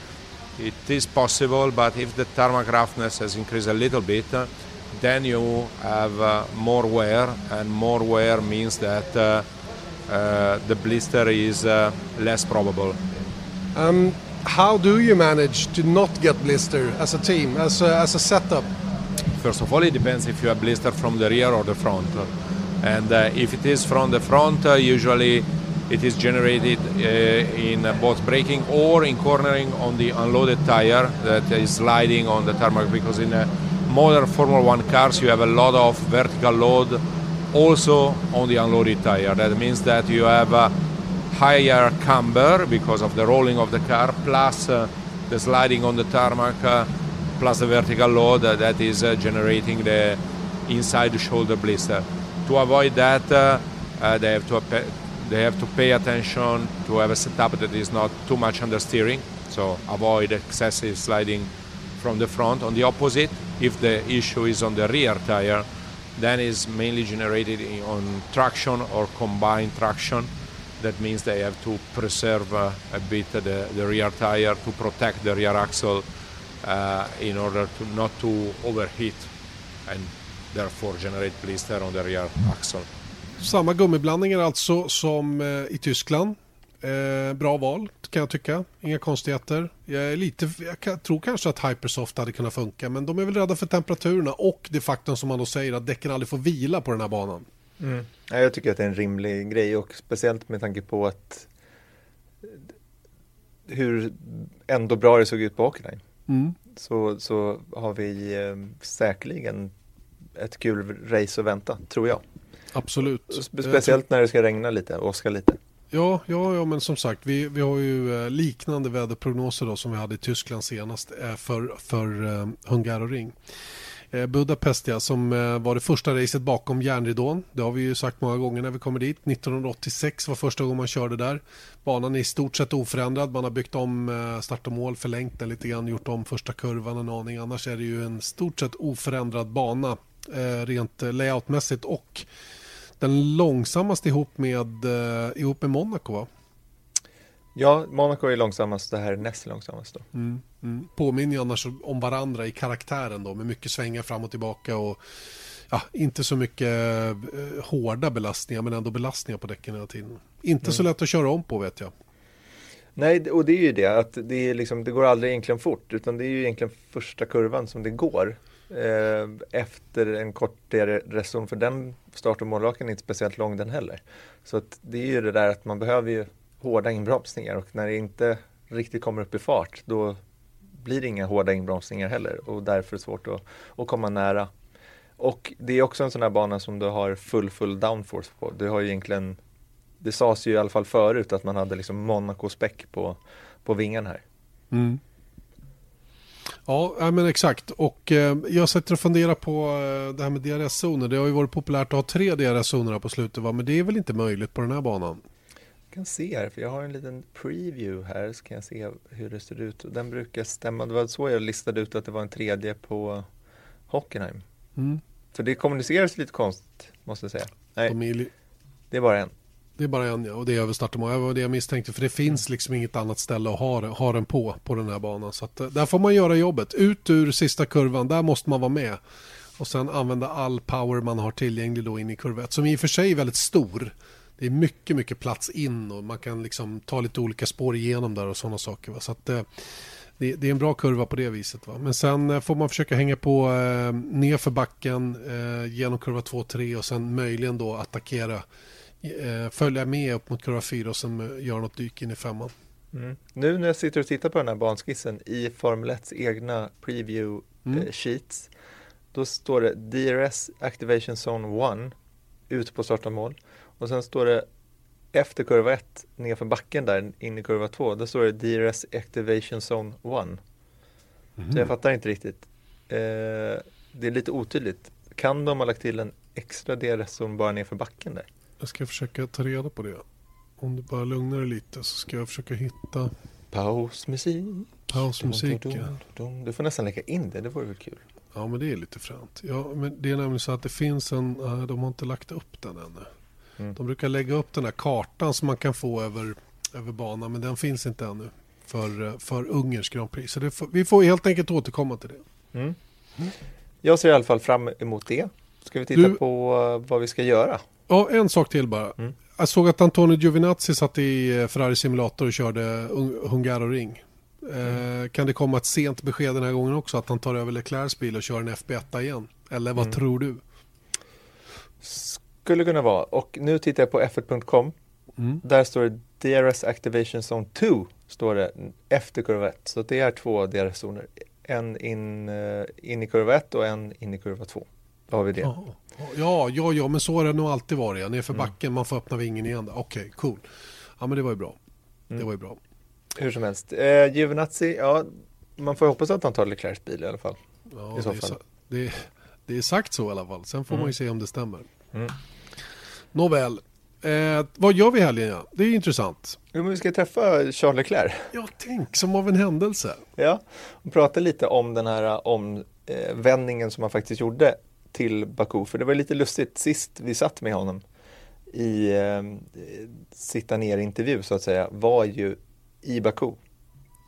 it is possible but if the tarmac roughness has increased a little bit uh, then you have uh, more wear and more wear means that uh, the blister is less probable. Um, how do you manage to not get blister as a team, as a, as a setup? First of all, it depends if you have blister from the rear or the front. And uh, if it is from the front, uh, usually it is generated uh, in uh, both braking or in cornering on the unloaded tire that is sliding on the tarmac because in uh, modern Formula One cars you have a lot of vertical load also on the unloaded tire. That means that you have a higher camber because of the rolling of the car plus uh, the sliding on the tarmac uh, plus the vertical load uh, that is uh, generating the inside shoulder blister. To avoid that, uh, they have to they have to pay attention to have a setup that is not too much understeering, so avoid excessive sliding from the front. On the opposite, if the issue is on the rear tire, then is mainly generated on traction or combined traction. That means they have to preserve uh, a bit the, the rear tire to protect the rear axle uh, in order to not to overheat and therefore generate blister on the rear axle. Samma gummiblandningar alltså som eh, i Tyskland. Eh, bra val kan jag tycka. Inga konstigheter. Jag, är lite, jag tror kanske att Hypersoft hade kunnat funka men de är väl rädda för temperaturerna och det faktum som man då säger att däcken aldrig får vila på den här banan. Ja, jag tycker att det är en rimlig grej och speciellt med tanke på att hur ändå bra det såg ut på Åkerline. Mm. Så, så har vi eh, säkerligen ett kul race att vänta, tror jag. Absolut. Spe- Speciellt när det ska regna lite och åska lite. Ja, ja, ja, men som sagt, vi, vi har ju eh, liknande väderprognoser då som vi hade i Tyskland senast eh, för, för eh, Hungaroring. Eh, Budapest ja, som eh, var det första racet bakom järnridån. Det har vi ju sagt många gånger när vi kommer dit. 1986 var första gången man körde där. Banan är i stort sett oförändrad. Man har byggt om eh, start och mål, förlängt den lite grann, gjort om första kurvan en aning. Annars är det ju en stort sett oförändrad bana rent layoutmässigt och den långsammaste ihop med, ihop med Monaco va? Ja, Monaco är långsammast, det här är näst långsammast då. Mm, mm. Påminner ju annars om varandra i karaktären då med mycket svängar fram och tillbaka och ja, inte så mycket eh, hårda belastningar men ändå belastningar på däcken hela tiden. Inte så lätt att köra om på vet jag. Nej, och det är ju det att det, är liksom, det går aldrig egentligen fort utan det är ju egentligen första kurvan som det går. Eh, efter en kortare reson för den start och målraken är inte speciellt lång den heller. Så att det är ju det där att man behöver ju hårda inbromsningar och när det inte riktigt kommer upp i fart då blir det inga hårda inbromsningar heller och därför svårt att, att komma nära. Och det är också en sån här bana som du har full full downforce på. Du har ju egentligen det sades ju i alla fall förut att man hade liksom Monaco-späck på, på vingarna här. Mm. Ja, men exakt. Och eh, jag sätter och funderar på eh, det här med DRS-zoner. Det har ju varit populärt att ha tre DRS-zoner på slutet, va? men det är väl inte möjligt på den här banan? Kan se här, för jag har en liten preview här, så kan jag se hur det ser ut. Den brukar stämma. Det var så jag listade ut att det var en tredje på Hockenheim. Mm. För det kommuniceras lite konstigt, måste jag säga. Nej, De är det är bara en. Det är bara en ja, och det är över startmål. Det var det jag misstänkte för det finns liksom inget annat ställe att ha, ha den på, på den här banan. Så att, eh, där får man göra jobbet. Ut ur sista kurvan, där måste man vara med. Och sen använda all power man har tillgänglig då in i kurva 1, som i och för sig är väldigt stor. Det är mycket, mycket plats in och man kan liksom ta lite olika spår igenom där och sådana saker. Va? Så att, eh, det, det är en bra kurva på det viset. Va? Men sen eh, får man försöka hänga på eh, nerför backen eh, genom kurva 2-3 och sen möjligen då attackera eh, följa med upp mot kurva 4 och sen eh, göra något dyk in i femman. Mm. Nu när jag sitter och tittar på den här banskissen i Formel 1 egna preview Mm. sheets då står det DRS Activation Zone 1 ut på starta mål och sen står det efter kurva 1 nerför backen där in i kurva 2 då står det DRS Activation Zone 1 Mhm. så jag fattar inte riktigt eh, det är lite otydligt kan de ha lagt till en extra DRS-zon bara nerför backen där? Jag ska försöka ta reda på det. Om du bara lugnar dig lite så ska jag försöka hitta Pausmusik pausmusik. Dum, dum, dum. Du får nästan lägga in det, det vore väl kul Ja, men det är lite fränt. Ja, men det är nämligen så att det finns en, nej, de har inte lagt upp den ännu. Mm. De brukar lägga upp den här kartan som man kan få över, över banan, men den finns inte ännu för, eh, för Ungerns Grand Prix. Så det får, vi får helt enkelt återkomma till det. Mm. Jag ser i alla fall fram emot det. Ska vi titta Du- på eh, vad vi ska göra? Ja, en sak till bara. Mm. Jag såg att Antonio Giovinazzi satt i eh, Ferrari Simulator och körde Un- Hungaroring. Eh, kan det komma ett sent besked den här gången också att han tar över Leclercs bil och kör en FB1 igen? Eller vad Mm. tror du? Skulle kunna vara. Och nu tittar jag på f1.com. Mm. Där står det DRS Activation Zone 2 står det efter kurva 1. Så det är två DRS-zoner. En in, eh, in i kurva 1 och en in i kurva 2. Då har vi det. Ja, ja, ja, ja, men så har det nog alltid varit. Ja. Nerför Mm. backen, man får öppna vingen igen. Okej, cool. Ja, men det var ju bra. Det Mm. var ju bra. Hur som helst. Eh, Giovinazzi, ja, man får hoppas att han tar Leclercs bil i alla fall. Ja, I så det, är, fall. sa- det, det är sagt så i alla fall. Sen får Mm. man ju se om det stämmer. Mm. Nåväl. Eh, vad gör vi i helgen? Ja? Det är intressant. Jo, men vi ska träffa Charles Leclerc. Ja, tänk som av en händelse. Ja, och prata lite om den här omvändningen som han faktiskt gjorde till Baku. För det var lite lustigt sist vi satt med honom i eh, sitta ner intervju så att säga var ju i Baku.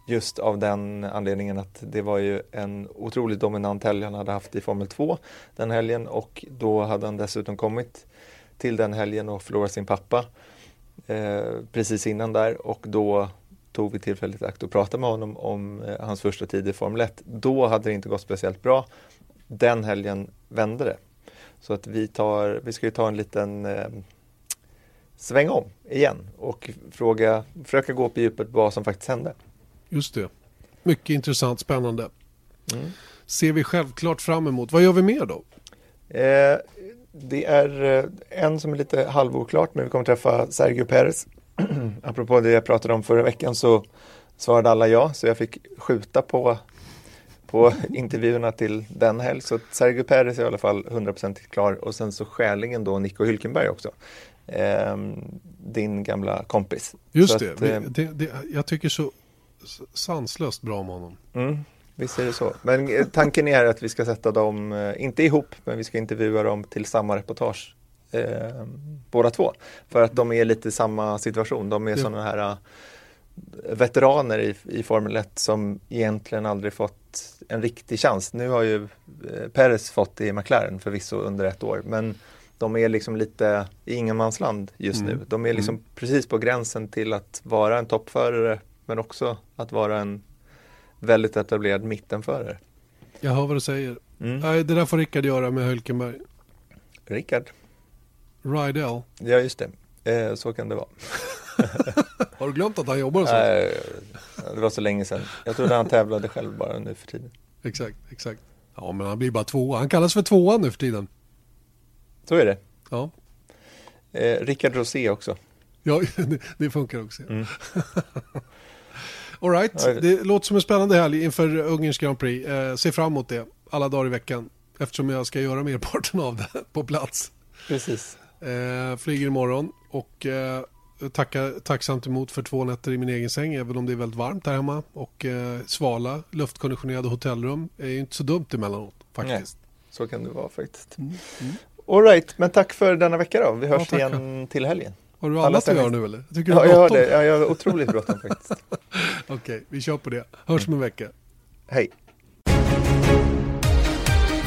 Just av den anledningen att det var ju en otroligt dominant helg han hade haft i Formel 2 den helgen och då hade han dessutom kommit till den helgen och förlorat sin pappa eh, precis innan där och då tog vi tillfället i akt och pratade med honom om eh, hans första tid i Formel 1. Då hade det inte gått speciellt bra. Den helgen vände det. Så att vi, tar, vi ska ju ta en liten eh, sväng om igen och fråga, försöka gå på djupet vad som faktiskt hände. Just det. Mycket intressant, spännande. Mm. Ser vi självklart fram emot. Vad gör vi mer då? Eh, det är eh, en som är lite halvoklart men vi kommer träffa Sergio Perez. Apropå det jag pratade om förra veckan så svarade alla ja så jag fick skjuta på, på intervjuerna till den helg. Så Sergio Perez är i alla fall 100% klar och sen så skäligen då Nico Hülkenberg också. Eh, din gamla kompis. Just det. att, eh, det, det. Jag tycker så sanslöst bra om honom. Mm, visst är det så. Men eh, tanken är att vi ska sätta dem, eh, inte ihop, men vi ska intervjua dem till samma reportage. Eh, båda två. För att de är lite i samma situation. De är Ja. sådana här eh, veteraner i, i Formel 1 som egentligen aldrig fått en riktig chans. Nu har ju Perez fått det i McLaren förvisso under ett år. Men de är liksom lite i ingenmansland just Mm. nu. De är liksom precis på gränsen till att vara en toppförare men också att vara en väldigt etablerad mittenförare. Jag hör vad du säger. Mm. Nej, det där får Rickard göra med Hülkenberg. Rickard, Rydell. ja just det, eh, så kan det vara. Har du glömt att han jobbar så? Nej, det var så länge sedan. Jag trodde han tävlade själv bara nu för tiden. Exakt, exakt. Ja, men han blir bara tvåa. Han kallas för tvåan nu för tiden. Så är det. Ja, Eh, Rickard Rosé också. ja det, det funkar också. Mm. All right. Ja, det- låter som en spännande helg inför Ungerns Grand Prix. Eh, se fram emot det alla dagar i veckan. Eftersom jag ska göra merparten av det på plats. Precis. Eh, flyger imorgon och eh, tackar tacksamt emot för två nätter i min egen säng. Även om det är väldigt varmt här hemma. Och eh, svala, luftkonditionerade hotellrum är ju inte så dumt emellanåt faktiskt. Så kan det vara faktiskt. Mm, mm. All right, men tack för denna vecka då. Vi hörs tackar. igen till helgen. Har du annat att göra nu eller? Jag tycker Ja, du jag har det. Ja, jag har otroligt bråttom faktiskt. Okej, vi kör på det. Hörs om en vecka. Hej.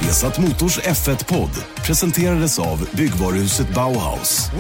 Vesat Motors F1-podd presenterades av byggvaruhuset Bauhaus.